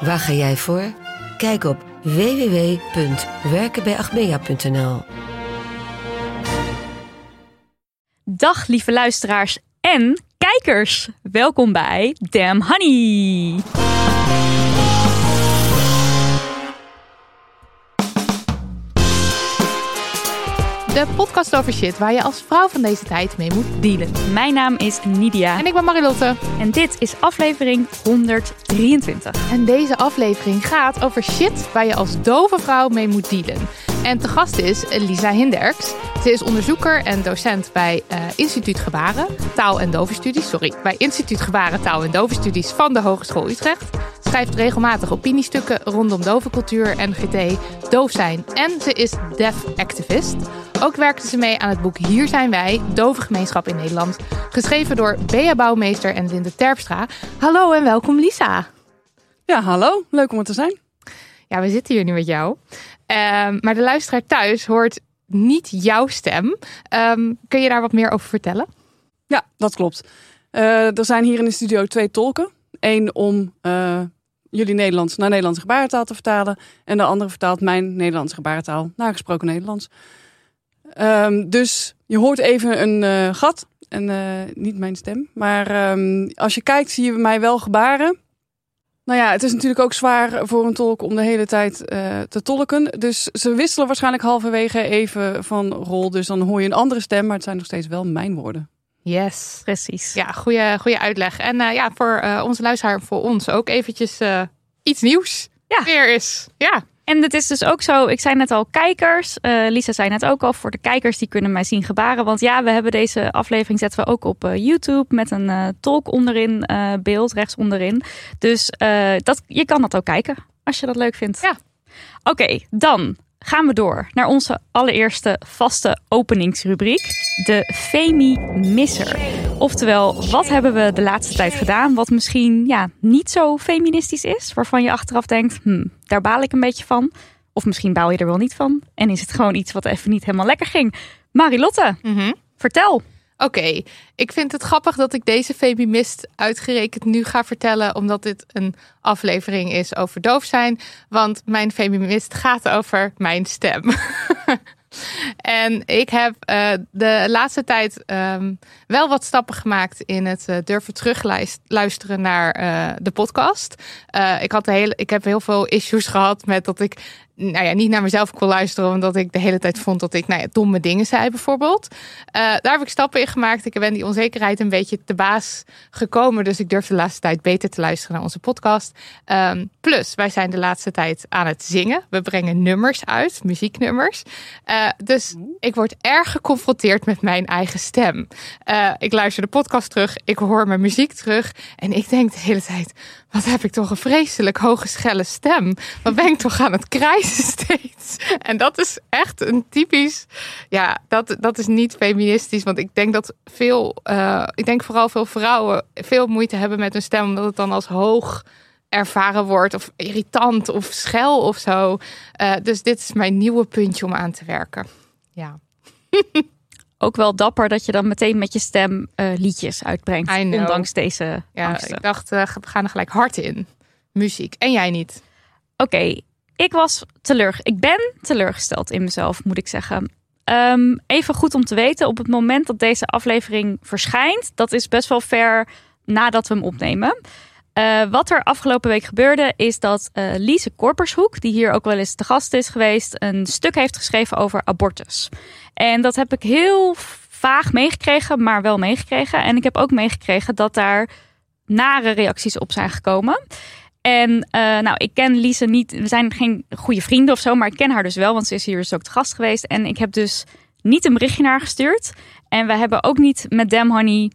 Waar ga jij voor? Kijk op www.werkenbijagmea.nl Dag lieve luisteraars en kijkers. Welkom bij Damn Honey. De podcast over shit waar je als vrouw van deze tijd mee moet dealen. Mijn naam is Nidia En ik ben Marilotte. en dit is aflevering 123. En deze aflevering gaat over shit waar je als dove vrouw mee moet dealen. En te gast is Lisa Hinderks. Ze is onderzoeker en docent bij eh, Instituut Gebaren, Taal en Dovenstudies. Sorry, bij Instituut Gebaren, Taal en Dovenstudies van de Hogeschool Utrecht. Schrijft regelmatig opiniestukken rondom dovencultuur en GT, doof zijn. En ze is deaf activist. Ook werkte ze mee aan het boek Hier zijn wij, Dove Gemeenschap in Nederland. Geschreven door Bea Bouwmeester en Linde Terpstra. Hallo en welkom Lisa. Ja, hallo. Leuk om er te zijn. Ja, we zitten hier nu met jou. Ehm, maar de luisteraar thuis hoort niet jouw stem. Ehm, kun je daar wat meer over vertellen? Ja, dat klopt. Eh, er zijn hier in de studio twee tolken. Eén om eh, jullie Nederlands naar Nederlandse gebarentaal te vertalen. En de andere vertaalt mijn Nederlandse gebarentaal naar gesproken Nederlands. Ehm, dus je hoort even een eh, gat en niet mijn stem. Maar ehm, als je kijkt zie je mij wel gebaren. Nou ja, het is natuurlijk ook zwaar voor een tolk om de hele tijd eh, te tolken. Dus ze wisselen waarschijnlijk halverwege even van rol. Dus dan hoor je een andere stem, maar het zijn nog steeds wel mijn woorden. Yes. Precies. Ja, goede, goede uitleg. En eh, ja, voor eh, onze luisteraar, voor ons ook eventjes iets nieuws. Ja. Weer is. Ja. En het is dus ook zo, ik zei net al kijkers. Eh, Lisa zei net ook al, voor de kijkers die kunnen mij zien gebaren. Want ja, we hebben deze aflevering zetten we ook op eh, YouTube met een eh, tolk onderin, eh, beeld rechts onderin. Dus eh, dat, je kan dat ook kijken als je dat leuk vindt. Ja. Oké, dan gaan we door naar onze allereerste vaste openingsrubriek. De Femi Misser. Oftewel, wat hebben we de laatste tijd gedaan wat misschien ja, niet zo feministisch is? Waarvan je achteraf denkt, hm, daar baal ik een beetje van. Of misschien baal je er wel niet van. En is het gewoon iets wat even niet helemaal lekker ging. Marilotte, vertel. Oké, ik vind het grappig dat ik deze feminist uitgerekend nu ga vertellen, omdat dit een aflevering is over doof zijn. Want mijn feminist gaat over mijn stem. en ik heb eh, de laatste tijd ehm, wel wat stappen gemaakt in het eh, durven terugluisteren naar eh, de podcast. Ik, had hele, ik heb heel veel issues gehad met dat ik nou ja, niet naar mezelf kon luisteren, omdat ik de hele tijd vond dat ik nou ja, domme dingen zei, bijvoorbeeld. Eh, daar heb ik stappen in gemaakt. Ik ben die onzekerheid een beetje te baas gekomen. Dus ik durf de laatste tijd beter te luisteren naar onze podcast. Ehm, plus, wij zijn de laatste tijd aan het zingen. We brengen nummers uit, muzieknummers. Eh, dus ik word erg geconfronteerd met mijn eigen stem. Eh, ik luister de podcast terug, ik hoor mijn muziek terug. En ik denk de hele tijd, wat heb ik toch een vreselijk hoge schelle stem. Wat ben ik toch aan het krijsen steeds. En dat is echt een typisch, ja, dat, dat is niet feministisch. Want ik denk dat veel, eh, ik denk vooral veel vrouwen veel moeite hebben met hun stem. Omdat het dan als hoog ervaren wordt of irritant of schel of zo. Eh, dus dit is mijn nieuwe puntje om aan te werken. Ja. Ook wel dapper dat je dan meteen met je stem eh, liedjes uitbrengt. Ondanks deze Ja, angsten. ik dacht, eh, we gaan er gelijk hard in. Muziek. En jij niet? Oké, ik was teleur. Ik ben teleurgesteld in mezelf, moet ik zeggen. Ehm, even goed om te weten, op het moment dat deze aflevering verschijnt, dat is best wel ver nadat we hem opnemen. Eh, wat er afgelopen week gebeurde is dat uh, Lise Korpershoek, die hier ook wel eens te gast is geweest, een stuk heeft geschreven over abortus. En dat heb ik heel vaag meegekregen, maar wel meegekregen. En ik heb ook meegekregen dat daar nare reacties op zijn gekomen. En uh, nou, ik ken Lise niet, we zijn geen goede vrienden of zo, maar ik ken haar dus wel, want ze is hier dus ook te gast geweest. En ik heb dus niet een berichtje naar haar gestuurd. En we hebben ook niet met Dem Honey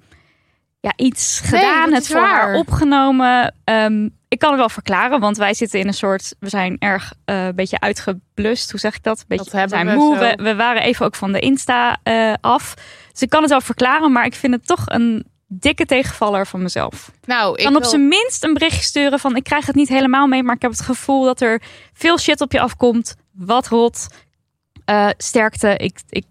ja, iets gedaan, het voor haar opgenomen. Um, ik kan het wel verklaren, want wij zitten in een soort. We zijn erg uh, een beetje uitgeblust. Hoe zeg ik dat? Beetje, dat we zijn we moe. We, we, waren even ook van de Insta uh, af. Dus ik kan het wel verklaren, maar ik vind het toch een dikke tegenvaller van mezelf. Nou, ik kan op wil... zijn minst een berichtje sturen van ik krijg het niet helemaal mee, maar ik heb het gevoel dat er veel shit op je afkomt. Wat rot. Uh, sterkte. Ik, ik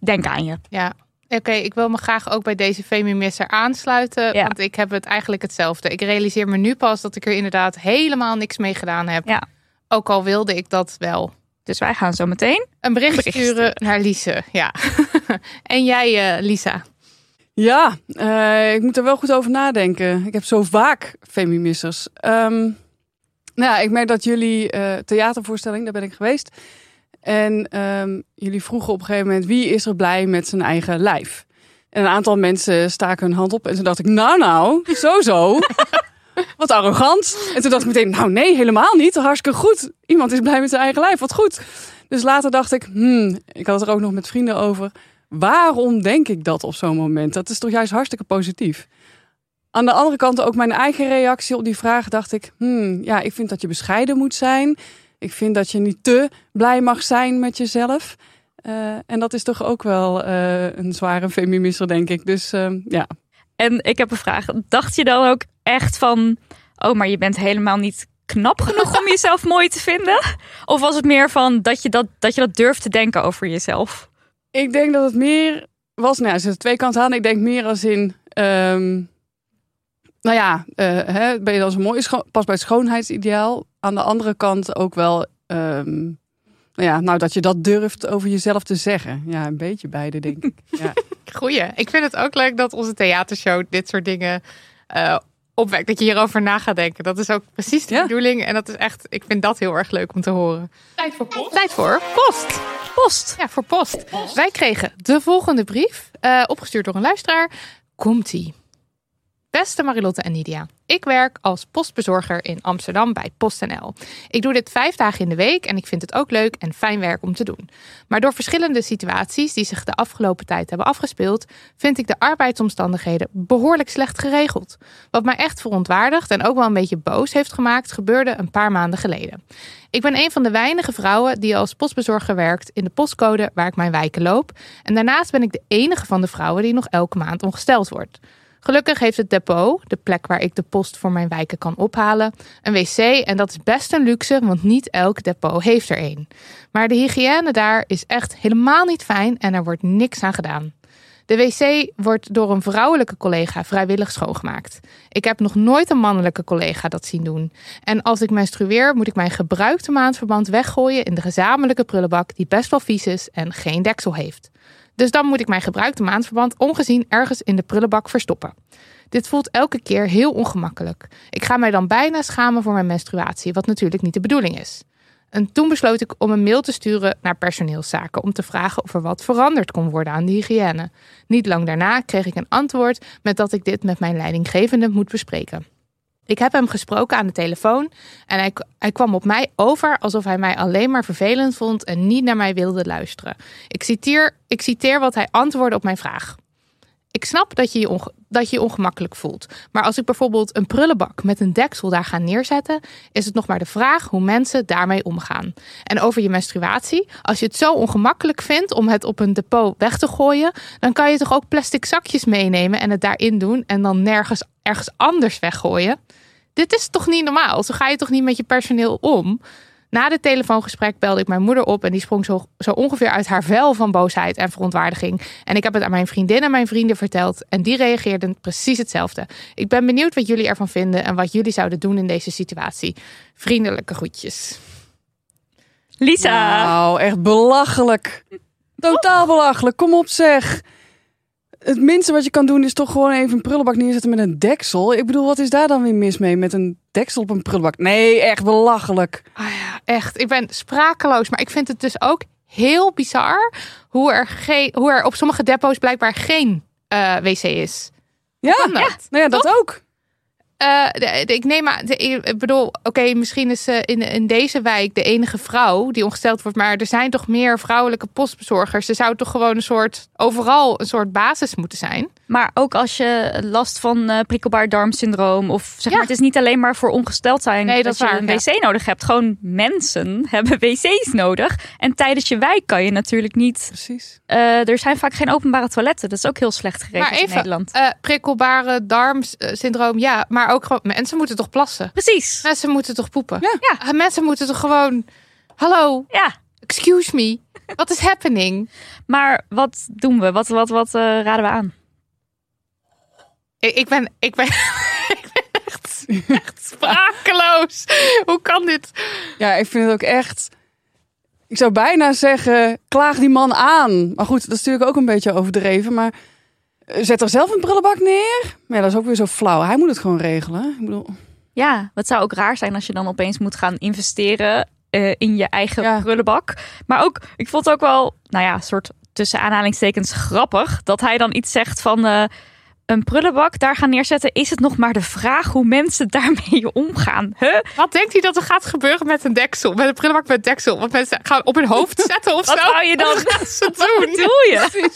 denk aan je. Ja, Oké, okay, ik wil me graag ook bij deze Femimisser aansluiten. Ja. Want ik heb het eigenlijk hetzelfde. Ik realiseer me nu pas dat ik er inderdaad helemaal niks mee gedaan heb. Ja. Ook al wilde ik dat wel. Dus wij gaan zo meteen een bericht, bericht sturen, naar Lise. Ja. en jij, uh, Lisa? Ja, uh, ik moet er wel goed over nadenken. Ik heb zo vaak femimissers. Um, nou ja, ik merk dat jullie uh, theatervoorstelling, daar ben ik geweest. En um, jullie vroegen op een gegeven moment wie is er blij met zijn eigen lijf. En een aantal mensen staken hun hand op en toen dacht ik, nou nou, zo zo. Wat arrogant. En toen dacht ik meteen, nou nee, helemaal niet. Hartstikke goed. Iemand is blij met zijn eigen lijf, wat goed. Dus later dacht ik, hmm, ik had het er ook nog met vrienden over. Waarom denk ik dat op zo'n moment? Dat is toch juist hartstikke positief. Aan de andere kant ook mijn eigen reactie op die vraag dacht ik, hmm, ja, ik vind dat je bescheiden moet zijn. Ik vind dat je niet te blij mag zijn met jezelf. Uh, en dat is toch ook wel uh, een zware feminisme, denk ik. Dus uh, ja. En ik heb een vraag. Dacht je dan ook echt van, oh, maar je bent helemaal niet knap genoeg om jezelf mooi te vinden? Of was het meer van dat je dat, dat, je dat durft te denken over jezelf? Ik denk dat het meer was, nou, zitten twee kanten aan. Ik denk meer als in, um, nou ja, hè, ben je dan zo mooi, pas bij het schoonheidsideaal. Aan de andere kant ook wel, um, nou ja, nou dat je dat durft over jezelf te zeggen. Ja, een beetje beide, denk ik. Ja. Goeie. Ik vind het ook leuk dat onze theatershow dit soort dingen uh, opwekt. Dat je hierover na gaat denken. Dat is ook precies de ja. bedoeling. En dat is echt, ik vind dat heel erg leuk om te horen. Tijd voor post. Tijd voor post. Post. Ja, voor post. Wij kregen de volgende brief, uh, opgestuurd door een luisteraar. Komt-ie. Beste Marilotte en Nidia. Ik werk als postbezorger in Amsterdam bij PostNL. Ik doe dit vijf dagen in de week en ik vind het ook leuk en fijn werk om te doen. Maar door verschillende situaties die zich de afgelopen tijd hebben afgespeeld, vind ik de arbeidsomstandigheden behoorlijk slecht geregeld. Wat mij echt verontwaardigd en ook wel een beetje boos heeft gemaakt, gebeurde een paar maanden geleden. Ik ben een van de weinige vrouwen die als postbezorger werkt in de postcode waar ik mijn wijken loop. En daarnaast ben ik de enige van de vrouwen die nog elke maand ongesteld wordt. Gelukkig heeft het depot, de plek waar ik de post voor mijn wijken kan ophalen, een wc en dat is best een luxe, want niet elk depot heeft er een. Maar de hygiëne daar is echt helemaal niet fijn en er wordt niks aan gedaan. De wc wordt door een vrouwelijke collega vrijwillig schoongemaakt. Ik heb nog nooit een mannelijke collega dat zien doen. En als ik menstrueer, moet ik mijn gebruikte maandverband weggooien in de gezamenlijke prullenbak die best wel vies is en geen deksel heeft. Dus dan moet ik mijn gebruikte maandverband ongezien ergens in de prullenbak verstoppen. Dit voelt elke keer heel ongemakkelijk. Ik ga mij dan bijna schamen voor mijn menstruatie, wat natuurlijk niet de bedoeling is. En toen besloot ik om een mail te sturen naar personeelszaken om te vragen of er wat veranderd kon worden aan de hygiëne. Niet lang daarna kreeg ik een antwoord met dat ik dit met mijn leidinggevende moet bespreken. Ik heb hem gesproken aan de telefoon en hij, hij, kwam op mij over alsof hij mij alleen maar vervelend vond en niet naar mij wilde luisteren. Ik citeer, ik citeer wat hij antwoordde op mijn vraag. Ik snap dat je je, dat je je ongemakkelijk voelt. Maar als ik bijvoorbeeld een prullenbak met een deksel daar ga neerzetten, is het nog maar de vraag hoe mensen daarmee omgaan. En over je menstruatie, als je het zo ongemakkelijk vindt om het op een depot weg te gooien, dan kan je toch ook plastic zakjes meenemen en het daarin doen en dan nergens ergens anders weggooien. Dit is toch niet normaal? Zo ga je toch niet met je personeel om? Na dit telefoongesprek belde ik mijn moeder op en die sprong zo, zo ongeveer uit haar vel van boosheid en verontwaardiging. En ik heb het aan mijn vriendin en mijn vrienden verteld en die reageerden precies hetzelfde. Ik ben benieuwd wat jullie ervan vinden en wat jullie zouden doen in deze situatie. Vriendelijke groetjes. Lisa. Nou, echt belachelijk. Totaal belachelijk. Kom op zeg. Het minste wat je kan doen is toch gewoon even een prullenbak neerzetten met een deksel. Ik bedoel, wat is daar dan weer mis mee met een deksel op een prullenbak? Nee, echt belachelijk. Ah ja, echt. Ik ben sprakeloos. Maar ik vind het dus ook heel bizar hoe er, geen, hoe er op sommige depots blijkbaar geen eh, wc is. Ja, dat? nou ja, dat ook. Eh, de- de- ik neem aan, de- ik bedoel, oké, misschien is ze in, in deze wijk de enige vrouw die ongesteld wordt, maar er zijn toch meer vrouwelijke postbezorgers. Er zou toch gewoon een soort, overal een soort basis moeten zijn. Maar ook als je last van eh, prikkelbaar darmsyndroom of zeg Ja. maar, het is niet alleen maar voor ongesteld zijn Nee, dat je waar, een ja. wc nodig hebt. Gewoon mensen hebben wc's nodig. En tijdens je wijk kan je natuurlijk niet. Precies. eh, er zijn vaak geen openbare toiletten. Dat is ook heel slecht geregeld Maar in even, Nederland. eh, prikkelbare darmsyndroom, ja, maar ook gewoon, mensen moeten toch plassen? Precies. Mensen moeten toch poepen? Ja. Mensen moeten toch gewoon, hallo, Ja. excuse me, wat is happening? Maar wat doen we? Wat, wat, wat eh, raden we aan? Ik, ik ben, ik ben, ik ben echt, echt sprakeloos. Hoe kan dit? Ja, ik vind het ook echt. Ik zou bijna zeggen, klaag die man aan. Maar goed, dat is natuurlijk ook een beetje overdreven. Maar zet er zelf een prullenbak neer. Maar ja, dat is ook weer zo flauw. Hij moet het gewoon regelen. Ik bedoel, Ja, het zou ook raar zijn als je dan opeens moet gaan investeren eh, in je eigen Ja. prullenbak. Maar ook, ik vond het ook wel, nou ja, een soort tussen aanhalingstekens grappig dat hij dan iets zegt van eh, een prullenbak daar gaan neerzetten. Is het nog maar de vraag hoe mensen daarmee omgaan? Huh? Wat denkt hij dat er gaat gebeuren met een deksel? Met een prullenbak met deksel? Want mensen gaan op hun hoofd zetten of Wat zo? wou je dan? Wat ze Wat doen? bedoel je?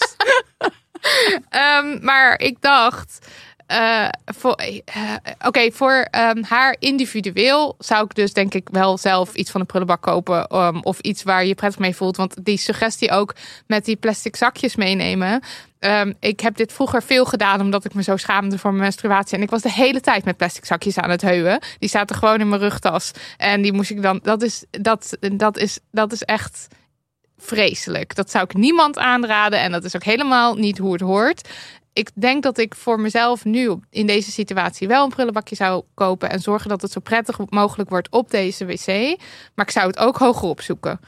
Ehm, maar ik dacht, eh, voor, eh, oké, voor ehm, haar individueel zou ik dus denk ik wel zelf iets van een prullenbak kopen. ehm, of iets waar je prettig mee voelt. Want die suggestie ook met die plastic zakjes meenemen. Ik heb dit vroeger veel gedaan omdat ik me zo schaamde voor mijn menstruatie. En ik was de hele tijd met plastic zakjes aan het heuwen. Die zaten gewoon in mijn rugtas. En die moest ik dan. Dat is, dat, dat is, dat is echt vreselijk. Dat zou ik niemand aanraden. En dat is ook helemaal niet hoe het hoort. Ik denk dat ik voor mezelf nu in deze situatie wel een prullenbakje zou kopen. En zorgen dat het zo prettig mogelijk wordt op deze wc. Maar ik zou het ook hoger opzoeken.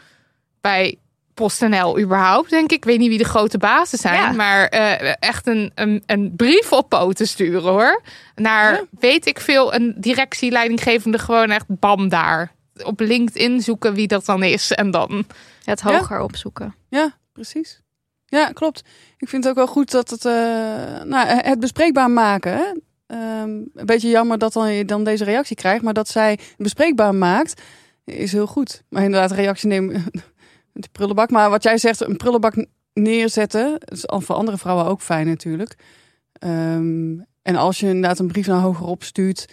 Bij PostNL überhaupt, denk ik. Ik weet niet wie de grote bazen zijn. Ja. Maar eh, echt een, een, een brief op poten sturen hoor. Naar, weet ik veel, een directieleidinggevende gewoon echt bam daar. Op LinkedIn zoeken wie dat dan is. En dan Het hoger opzoeken. ja, precies. Ja, klopt. Ik vind het ook wel goed dat het, eh, nou, het bespreekbaar maken. Hè? Ehm, een beetje jammer dat dan je dan deze reactie krijgt, maar dat zij het bespreekbaar maakt, is heel goed. Maar inderdaad, reactie nemen, de prullenbak. Maar wat jij zegt, een prullenbak neerzetten, dat is al voor andere vrouwen ook fijn natuurlijk. Ehm, en als je inderdaad een brief naar hogerop stuurt,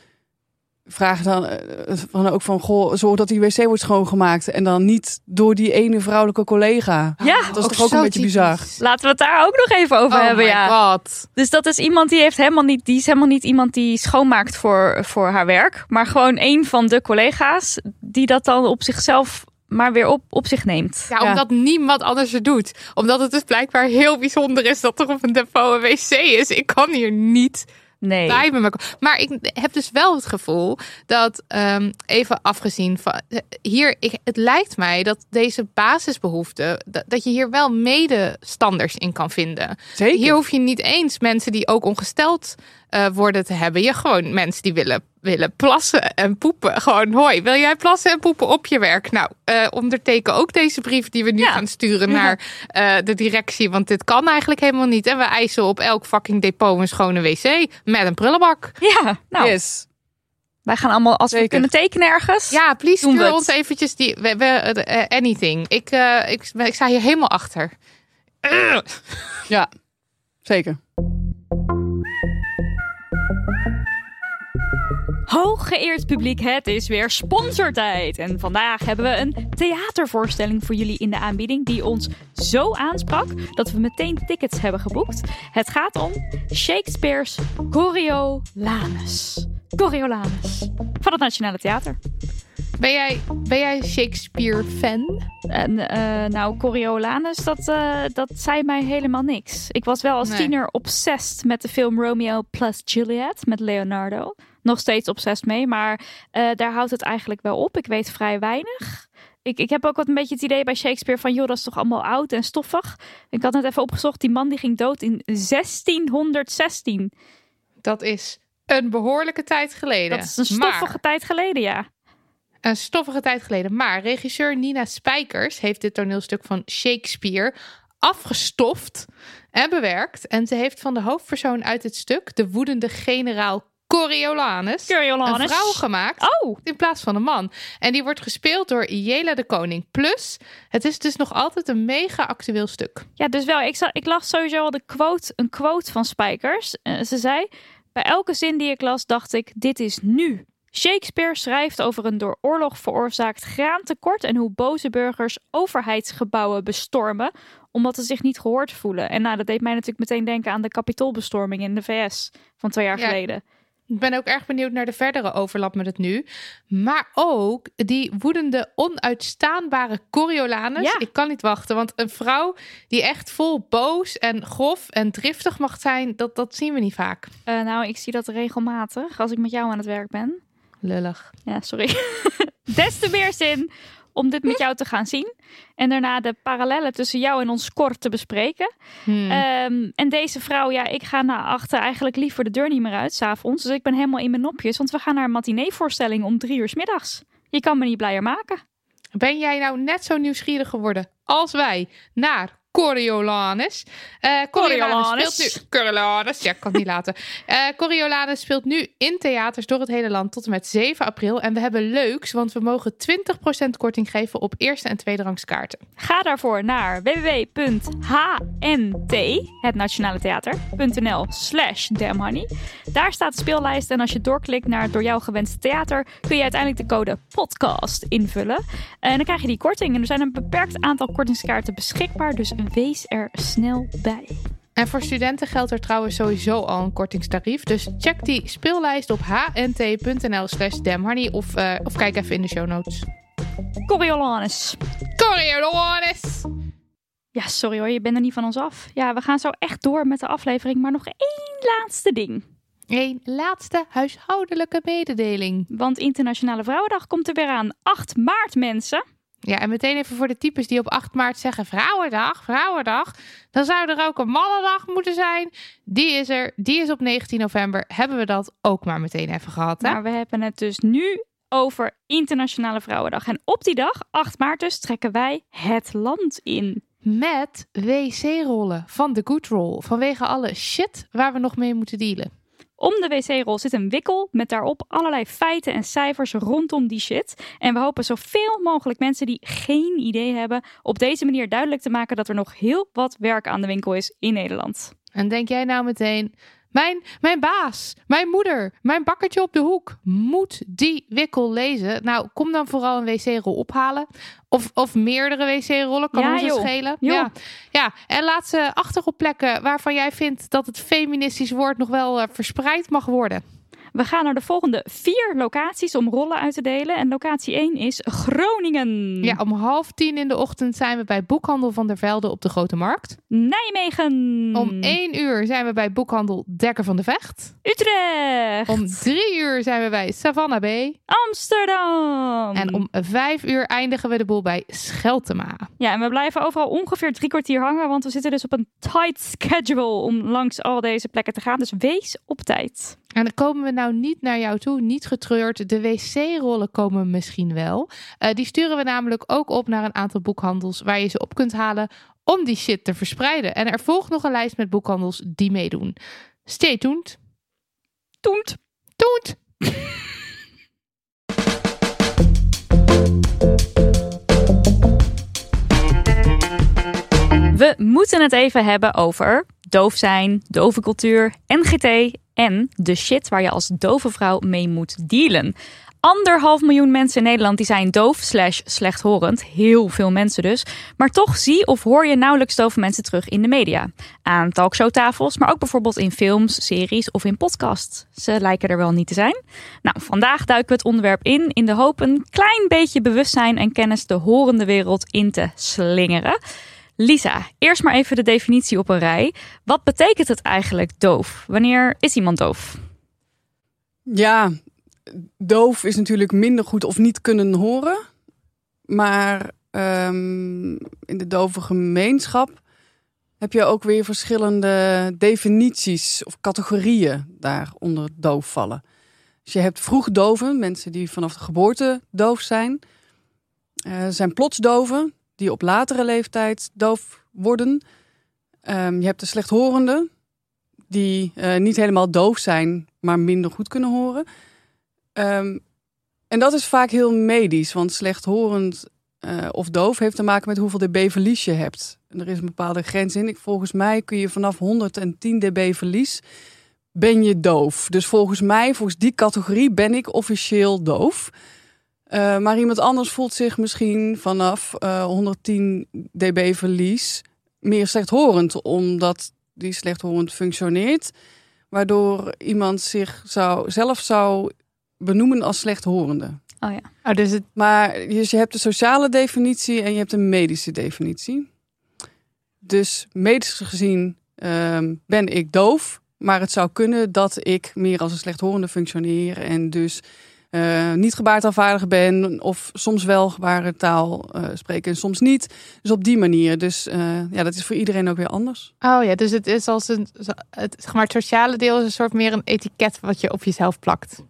vraag dan eh, van ook van, goh, zorg dat die wc wordt schoongemaakt. En dan niet door die ene vrouwelijke collega. Ja, Dat is toch ook een beetje bizar. laten we het daar ook nog even over Oh hebben. my Ja. god. Dus dat is iemand die heeft helemaal niet, die is helemaal niet iemand die schoonmaakt voor, voor haar werk, maar gewoon een van de collega's die dat dan op zichzelf maar weer op, op zich neemt. Ja, Ja. omdat niemand anders het doet. Omdat het dus blijkbaar heel bijzonder is dat er op een depot een wc is. Ik kan hier niet Nee. bij me. Maar ik heb dus wel het gevoel dat, ehm, even afgezien van hier, ik, het lijkt mij dat deze basisbehoeften, dat, dat je hier wel medestanders in kan vinden. Zeker. Hier hoef je niet eens mensen die ook ongesteld eh, worden te hebben. Je gewoon mensen die willen, willen plassen en poepen. Gewoon, hoi, wil jij plassen en poepen op je werk? Nou, eh, onderteken ook deze brief die we nu Ja. gaan sturen naar eh, de directie. Want dit kan eigenlijk helemaal niet. En we eisen op elk fucking depot een schone wc met een prullenbak. Ja, nou, Yes. wij gaan allemaal, als we kunnen tekenen ergens. Ja, please Doen we stuur het. ons eventjes die, we, we, anything. Ik, eh, ik, ik sta hier helemaal achter. Ja, zeker. Hooggeëerd publiek, het is weer sponsortijd. En vandaag hebben we een theatervoorstelling voor jullie in de aanbieding die ons zo aansprak dat we meteen tickets hebben geboekt. Het gaat om Shakespeare's Coriolanus. Coriolanus van het Nationale Theater. Ben jij, ben jij Shakespeare-fan? En eh, nou, Coriolanus, dat, eh, dat zei mij helemaal niks. Ik was wel als Nee. tiener obsessed met de film Romeo plus Juliet met Leonardo. Nog steeds obsessed mee, maar eh, daar houdt het eigenlijk wel op. Ik weet vrij weinig. ik, ik heb ook wat een beetje het idee bij Shakespeare van... joh, dat is toch allemaal oud en stoffig. Ik had net even opgezocht, die man die ging dood in 1616. Dat is een behoorlijke tijd geleden. Dat is een stoffige Maar- tijd geleden, ja. Een stoffige tijd geleden. Maar regisseur Nina Spijkers heeft dit toneelstuk van Shakespeare afgestoft en bewerkt. En ze heeft van de hoofdpersoon uit het stuk, de woedende generaal Coriolanus, Coriolanus. een vrouw gemaakt. Oh, In plaats van een man. En die wordt gespeeld door Jela de Koning. Plus, het is dus nog altijd een mega actueel stuk. ja, dus wel. Ik, zag, ik las sowieso al de quote, een quote van Spijkers. Eh, ze zei, bij elke zin die ik las, dacht ik, dit is nu. Shakespeare schrijft over een door oorlog veroorzaakt graantekort en hoe boze burgers overheidsgebouwen bestormen omdat ze zich niet gehoord voelen. En nou, dat deed mij natuurlijk meteen denken aan de kapitoolbestorming in de VS van twee jaar Ja. geleden. Ik ben ook erg benieuwd naar de verdere overlap met het nu. Maar ook die woedende, onuitstaanbare Coriolanus. Ja. Ik kan niet wachten, want een vrouw die echt vol boos en grof en driftig mag zijn, dat, dat zien we niet vaak. Eh, nou, ik zie dat regelmatig als ik met jou aan het werk ben. Lullig. Ja, sorry. Des te meer zin om dit met jou te gaan zien. En daarna de parallellen tussen jou en ons kort te bespreken. Hmm. Ehm, en deze vrouw, ja, ik ga naar achter eigenlijk liever de deur niet meer uit, s'avonds. Dus ik ben helemaal in mijn nopjes, want we gaan naar een matineevoorstelling om drie uur 's middags. Je kan me niet blijer maken. Ben jij nou net zo nieuwsgierig geworden als wij naar Coriolanus? Eh Coriolanus, Coriolanus. speelt nu... Coriolanus, ja, ik kan het niet laten. Eh Coriolanus speelt nu in theaters door het hele land tot en met 7 april. En we hebben leuks, want we mogen 20% korting geven op eerste en tweede rangs kaarten. Ga daarvoor naar www.hnt, het Nationale Theater.nl slash damhoney. Daar staat de speellijst en als je doorklikt naar het door jou gewenste theater, kun je uiteindelijk de code podcast invullen. En dan krijg je die korting. En er zijn een beperkt aantal kortingskaarten beschikbaar, dus wees er snel bij. En voor studenten geldt er trouwens sowieso al een kortingstarief. Dus check die speellijst op hnt.nl slash damhoney of, eh, of kijk even in de show notes. Coriolanus. Coriolanus! Ja, sorry hoor, je bent er niet van ons af. Ja, we gaan zo echt door met de aflevering, maar nog één laatste ding. Een laatste huishoudelijke mededeling. Want Internationale Vrouwendag komt er weer aan. 8 maart, mensen. Ja, en meteen even voor de types die op 8 maart zeggen Vrouwendag, Vrouwendag. Dan zou er ook een mannendag moeten zijn. Die is er, die is op 19 november. Hebben we dat ook maar meteen even gehad, hè? Maar we hebben het dus nu over Internationale Vrouwendag. En op die dag, 8 maart dus, trekken wij het land in. Met wc-rollen van de Good Roll. Vanwege alle shit waar we nog mee moeten dealen. Om de wc-rol zit een wikkel met daarop allerlei feiten en cijfers rondom die shit. En we hopen zoveel mogelijk mensen die geen idee hebben op deze manier duidelijk te maken dat er nog heel wat werk aan de winkel is in Nederland. En denk jij nou meteen, mijn, mijn baas, mijn moeder, mijn bakkertje op de hoek moet die wikkel lezen? Nou, kom dan vooral een wc-rol ophalen. Of, of meerdere wc-rollen, kan Ja, ons joh. schelen. Joh. Ja. ja, en laat ze achter op plekken waarvan jij vindt dat het feministisch woord nog wel eh, verspreid mag worden. We gaan naar de volgende vier locaties om rollen uit te delen. En locatie 1 is Groningen, Ja, om half tien in de ochtend zijn we bij Boekhandel van der Velde op de Grote Markt. Nijmegen, Om één uur zijn we bij Boekhandel Dekker van de Vecht. Utrecht, Om drie uur zijn we bij Savannah Bay. Amsterdam. En om vijf uur eindigen we de boel bij Scheltema. Ja, en we blijven overal ongeveer drie kwartier hangen, want we zitten dus op een tight schedule om langs al deze plekken te gaan. Dus wees op tijd. En dan komen we nou niet naar jou toe, niet getreurd. De wc-rollen komen misschien wel. Eh, die sturen we namelijk ook op naar een aantal boekhandels waar je ze op kunt halen om die shit te verspreiden. En er volgt nog een lijst met boekhandels die meedoen. Stay tuned. Toent. Toet! We moeten het even hebben over doof zijn, dove cultuur, NGT en de shit waar je als dove vrouw mee moet dealen. Anderhalf miljoen mensen in Nederland die zijn doof slash slechthorend. Heel veel mensen dus. Maar toch zie of hoor je nauwelijks dove mensen terug in de media. Aan talkshowtafels, maar ook bijvoorbeeld in films, series of in podcasts. Ze lijken er wel niet te zijn. Nou, vandaag duiken we het onderwerp in in de hoop een klein beetje bewustzijn en kennis de horende wereld in te slingeren. Lisa, eerst maar even de definitie op een rij. Wat betekent het eigenlijk doof? Wanneer is iemand doof? Ja, doof is natuurlijk minder goed of niet kunnen horen. Maar ehm, in de dove gemeenschap heb je ook weer verschillende definities of categorieën daaronder doof vallen. Dus je hebt vroegdoven, mensen die vanaf de geboorte doof zijn. Eh, er zijn plotsdoven, die op latere leeftijd doof worden. Ehm, je hebt de slechthorenden, die eh, niet helemaal doof zijn, maar minder goed kunnen horen. Ehm, en dat is vaak heel medisch, want slechthorend uh, of doof heeft te maken met hoeveel dB verlies je hebt. En er is een bepaalde grens in. Ik, volgens mij kun je vanaf 110 dB verlies ben je doof. Dus volgens mij, volgens die categorie, ben ik officieel doof. Uh, maar iemand anders voelt zich misschien vanaf uh, 110 dB verlies meer slechthorend, omdat die slechthorend functioneert. Waardoor iemand zich zou, zelf zou benoemen als slechthorende. Oh ja. Oh, dus het... Maar dus je hebt de sociale definitie en je hebt een medische definitie. Dus medisch gezien um, ben ik doof. Maar het zou kunnen dat ik meer als een slechthorende functioneer. En dus uh, niet gebaartaalvaardig ben. Of soms wel gebarentaal uh, spreken en soms niet. Dus op die manier. Dus uh, ja, dat is voor iedereen ook weer anders. Oh ja, dus het is als een. Het, zeg maar, het sociale deel is een soort meer een etiket wat je op jezelf plakt.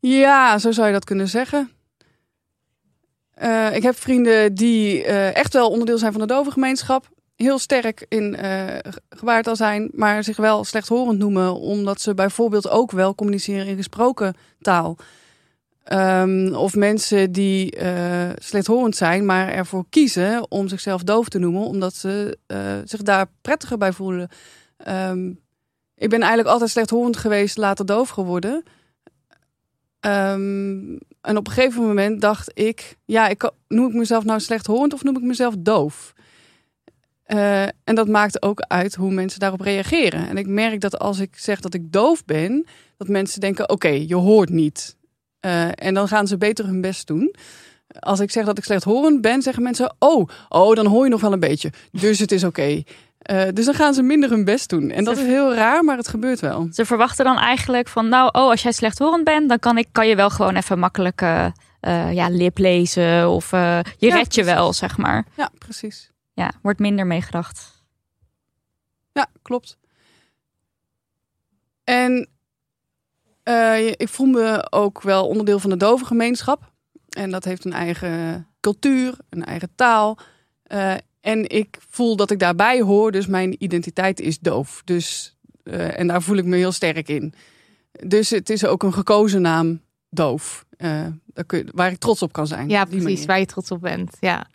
Ja, zo zou je dat kunnen zeggen. Uh, ik heb vrienden die uh, echt wel onderdeel zijn van de dovengemeenschap. Heel sterk in uh, gebaartaal zijn, maar zich wel slechthorend noemen. Omdat ze bijvoorbeeld ook wel communiceren in gesproken taal. Um, of mensen die slechthorend zijn, maar ervoor kiezen om zichzelf doof te noemen. Omdat ze zich daar prettiger bij voelen. Um, ik ben eigenlijk altijd slechthorend geweest, later doof geworden. Um, en op een gegeven moment dacht ik, ja, ik, noem ik mezelf nou slechthorend of noem ik mezelf doof? Uh, en dat maakt ook uit hoe mensen daarop reageren. En ik merk dat als ik zeg dat ik doof ben, dat mensen denken, oké, okay, je hoort niet. Uh, en dan gaan ze beter hun best doen. Als ik zeg dat ik slechthorend ben, zeggen mensen, oh, oh, dan hoor je nog wel een beetje. Dus het is oké. Okay. Uh, dus dan gaan ze minder hun best doen. En dat is heel raar, maar het gebeurt wel. Ze verwachten dan eigenlijk van, nou, oh, als jij slechthorend bent, dan kan, ik, kan je wel gewoon even makkelijk uh, ja, lip lezen of je ja, redt je wel, zeg maar. Ja, precies. Ja, wordt minder meegedacht. Ja, klopt. En ik voel me ook wel onderdeel van de dovengemeenschap. En dat heeft een eigen cultuur, een eigen taal. En ik voel dat ik daarbij hoor, dus mijn identiteit is doof. Dus, uh, en daar voel ik me heel sterk in. Dus het is ook een gekozen naam, doof. Uh, waar ik trots op kan zijn. Ja, precies, manier. waar je trots op bent. Ja.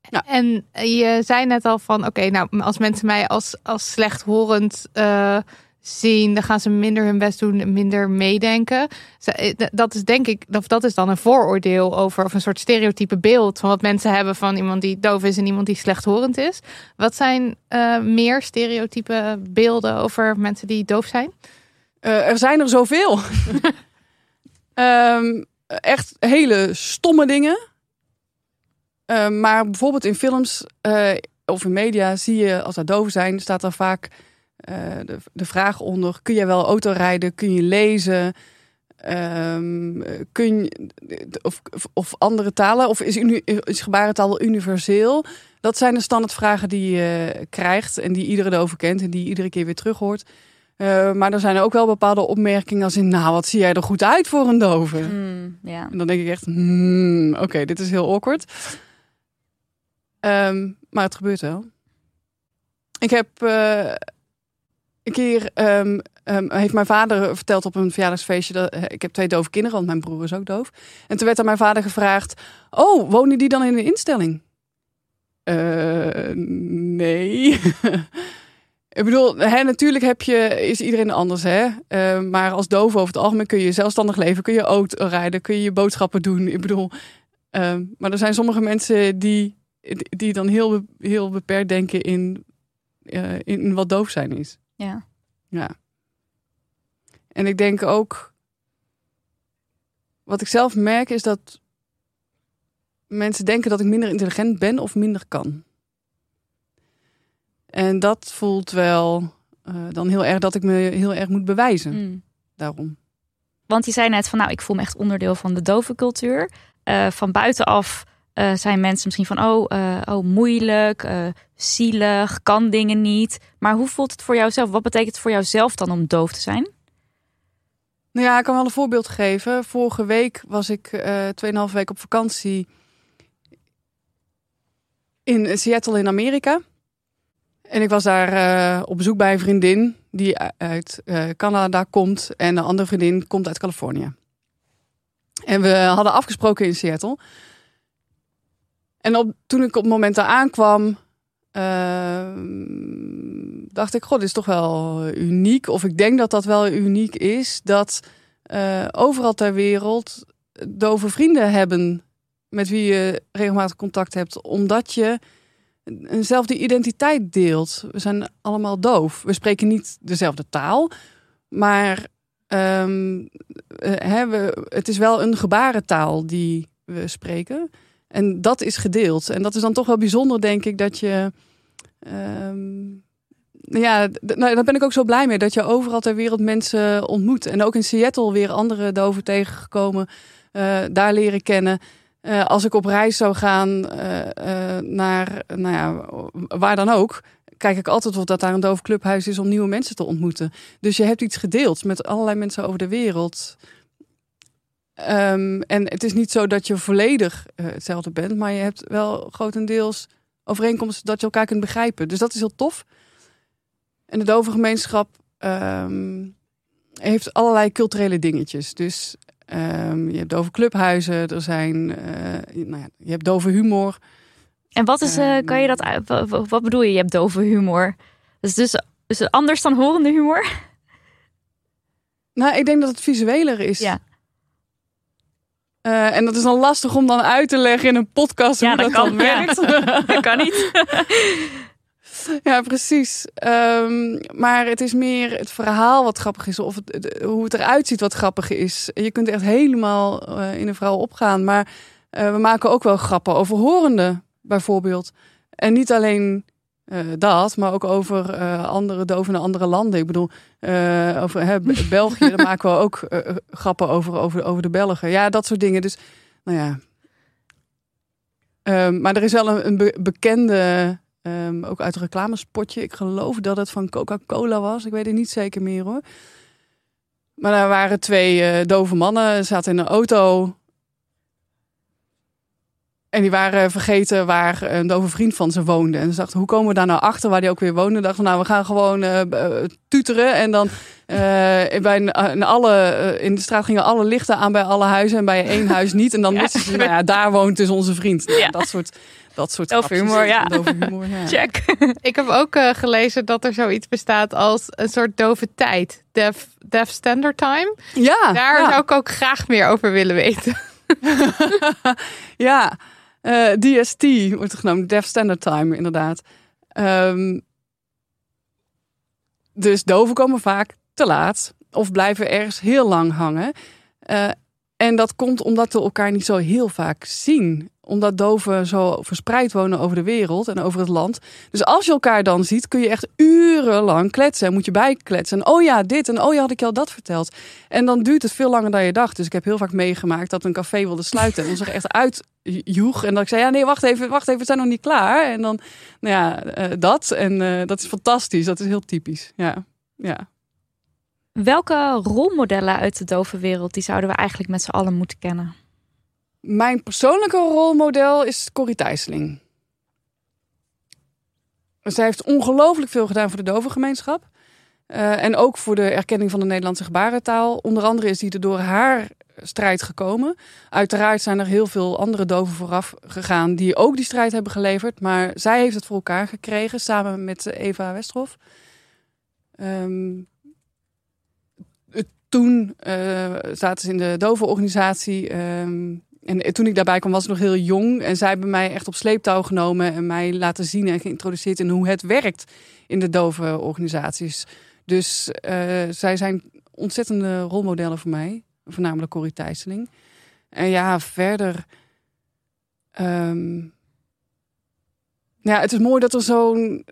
Ja. En je zei net al van, oké, okay, nou, als mensen mij als, als slechthorend uh, zien, dan gaan ze minder hun best doen, minder meedenken. Dat is denk ik, of dat is dan een vooroordeel over, of een soort stereotype beeld van wat mensen hebben van iemand die doof is en iemand die slechthorend is. Wat zijn uh, meer stereotype beelden over mensen die doof zijn? Uh, er zijn er zoveel. um, echt hele stomme dingen. Uh, maar bijvoorbeeld in films of in media zie je, als er doof zijn, staat er vaak uh, de, de vraag onder: kun je wel autorijden? Kun je lezen? Um, kun je, of, of andere talen? Of is, is gebarentaal universeel? Dat zijn de standaardvragen die je krijgt en die iedereen over kent en die iedere keer weer terug hoort. Uh, maar er zijn ook wel bepaalde opmerkingen als in, nou, wat zie jij er goed uit voor een dove? Mm, yeah. En dan denk ik echt, hmm, oké, okay, dit is heel awkward. Um, maar het gebeurt wel. Ik heb uh, een keer um, um, heeft mijn vader verteld op een verjaardagsfeestje dat uh, ik heb twee dove kinderen, want mijn broer is ook doof. En toen werd aan mijn vader gevraagd: "Oh, wonen die dan in een instelling?" Uh, nee. ik bedoel, hè, natuurlijk heb je, is iedereen anders, hè? Maar als doof over het algemeen kun je zelfstandig leven, kun je auto rijden, kun je je boodschappen doen. Ik bedoel, maar er zijn sommige mensen die, die dan heel, heel beperkt denken in, in wat doof zijn is. Ja. Ja. En ik denk ook, wat ik zelf merk is dat mensen denken dat ik minder intelligent ben of minder kan. En dat voelt wel uh, dan heel erg dat ik me heel erg moet bewijzen. Mm. Daarom. Want je zei net van nou, ik voel me echt onderdeel van de dove cultuur. eh, van buitenaf eh, zijn mensen misschien van oh, eh, oh moeilijk, eh, zielig, kan dingen niet. Maar hoe voelt het voor jouzelf? Wat betekent het voor jouzelf dan om doof te zijn? Nou ja, ik kan wel een voorbeeld geven. Vorige week was ik eh 2,5 week op vakantie in Seattle in Amerika. En ik was daar op bezoek bij een vriendin die uit Canada komt. En een andere vriendin komt uit Californië. En we hadden afgesproken in Seattle. En op, toen ik op het moment daar aankwam, eh, dacht ik, god, is toch wel uniek. Of ik denk dat dat wel uniek is. Dat eh, overal ter wereld dove vrienden hebben met wie je regelmatig contact hebt. Omdat je eenzelfde identiteit deelt. We zijn allemaal doof. We spreken niet dezelfde taal. Maar ehm, eh, hè, we, het is wel een gebarentaal die we spreken. En dat is gedeeld. En dat is dan toch wel bijzonder, denk ik, dat je. ehm, ja, d- nou, daar ben ik ook zo blij mee. Dat je overal ter wereld mensen ontmoet. En ook in Seattle weer andere doven tegengekomen. eh, daar leren kennen. Eh, als ik op reis zou gaan eh, naar, nou ja, waar dan ook. Kijk ik altijd of dat daar een doof clubhuis is om nieuwe mensen te ontmoeten. Dus je hebt iets gedeeld met allerlei mensen over de wereld. Ehm, en het is niet zo dat je volledig eh, hetzelfde bent, maar je hebt wel grotendeels overeenkomsten dat je elkaar kunt begrijpen. Dus dat is heel tof. En de dove gemeenschap ehm, heeft allerlei culturele dingetjes. Dus ehm, je hebt dove clubhuizen, er zijn, eh, nou ja, je hebt dove humor. En wat is, eh, kan je dat, uit- wat bedoel je? Je hebt dove humor. Dus, dus is het anders dan horende humor? Nou, ik denk dat het visueler is. Ja. Eh, en dat is dan lastig om dan uit te leggen in een podcast Ja, hoe dat dan ja. werkt. Dat kan niet. Ja, precies. Ehm, maar het is meer het verhaal wat grappig is. Of het, het- hoe het eruit ziet wat grappig is. Je kunt echt helemaal eh, in een verhaal opgaan. Maar eh, we maken ook wel grappen over horenden, bijvoorbeeld. En niet alleen eh, dat, maar ook over eh, andere doven andere landen. Ik bedoel, eh, over hè, Be- België, daar maken we ook grappen over, over, over de Belgen. Ja, dat soort dingen. Dus, nou ja. Ehm, maar er is wel een, een be- bekende, ehm, ook uit een reclamespotje. Ik geloof dat het van Coca-Cola was. Ik weet het niet zeker meer hoor. Maar daar waren twee dove mannen, zaten in een auto. En die waren vergeten waar een dove vriend van ze woonde. En ze dachten, hoe komen we daar nou achter waar die ook weer woonde? Dachten, nou, we gaan gewoon eh, eh, tuteren. En dan eh, bij een- in, alle, eh, in de straat gingen alle lichten aan bij alle huizen. En bij één huis niet. En dan Ja. wisten ze, nou ja, daar woont dus onze vriend. Nou, Ja. Dat soort, dat soort Dove humor, ja. Dove humor, ja. Check. Ik heb ook eh, gelezen dat er zoiets bestaat als een soort dove tijd. Deaf, deaf Standard Time. Ja, Daar ja. zou ik ook graag meer over willen weten. Ja, eh, DST wordt het genoemd, Deaf Standard Time, inderdaad. Ehm, dus doven komen vaak te laat of blijven ergens heel lang hangen. Eh, en dat komt omdat we elkaar niet zo heel vaak zien. Omdat doven zo verspreid wonen over de wereld en over het land. Dus als je elkaar dan ziet, kun je echt urenlang kletsen. En moet je bijkletsen. En oh ja, dit. En oh ja, had ik al dat verteld. En dan duurt het veel langer dan je dacht. Dus ik heb heel vaak meegemaakt dat een café wilde sluiten. En dan zich echt uitjoeg. En dat ik zei, ja nee, wacht even, wacht even, we zijn nog niet klaar. En dan, nou ja, eh, dat. En eh, dat is fantastisch. Dat is heel typisch. Ja, ja. Welke rolmodellen uit de dove wereld die zouden we eigenlijk met z'n allen moeten kennen? Mijn persoonlijke rolmodel is Corrie Thijsseling. Zij heeft ongelooflijk veel gedaan voor de dovengemeenschap. Eh, en ook voor de erkenning van de Nederlandse gebarentaal. Onder andere is die er door haar strijd gekomen. Uiteraard zijn er heel veel andere doven vooraf gegaan die ook die strijd hebben geleverd. Maar zij heeft het voor elkaar gekregen samen met Eva Westerhof. Ehm, het- toen eh, zaten ze in de dovenorganisatie. ehm, en toen ik daarbij kwam was ik nog heel jong. En zij hebben mij echt op sleeptouw genomen en mij laten zien en geïntroduceerd in hoe het werkt in de dove organisaties. Dus eh, zij zijn ontzettende rolmodellen voor mij. Voornamelijk Corrie Thijsseling. En ja, verder... ehm, ja, het is mooi dat er zo'n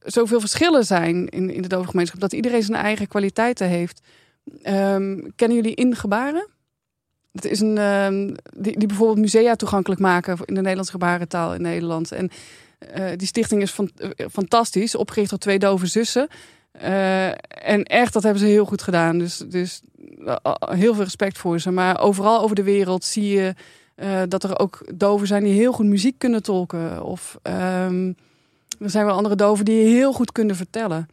zoveel verschillen zijn in, in de dove gemeenschap. Dat iedereen zijn eigen kwaliteiten heeft. Ehm, kennen jullie ingebaren? het is een, ehm, die, die bijvoorbeeld musea toegankelijk maken in de Nederlandse gebarentaal in Nederland. En eh, die stichting is van, eh, fantastisch, opgericht door twee dove zussen. Eh, en echt, dat hebben ze heel goed gedaan. Dus, dus heel veel respect voor ze. Maar overal over de wereld zie je dat er ook doven zijn die heel goed muziek kunnen tolken. Of ehm, er zijn wel andere doven die heel goed kunnen vertellen.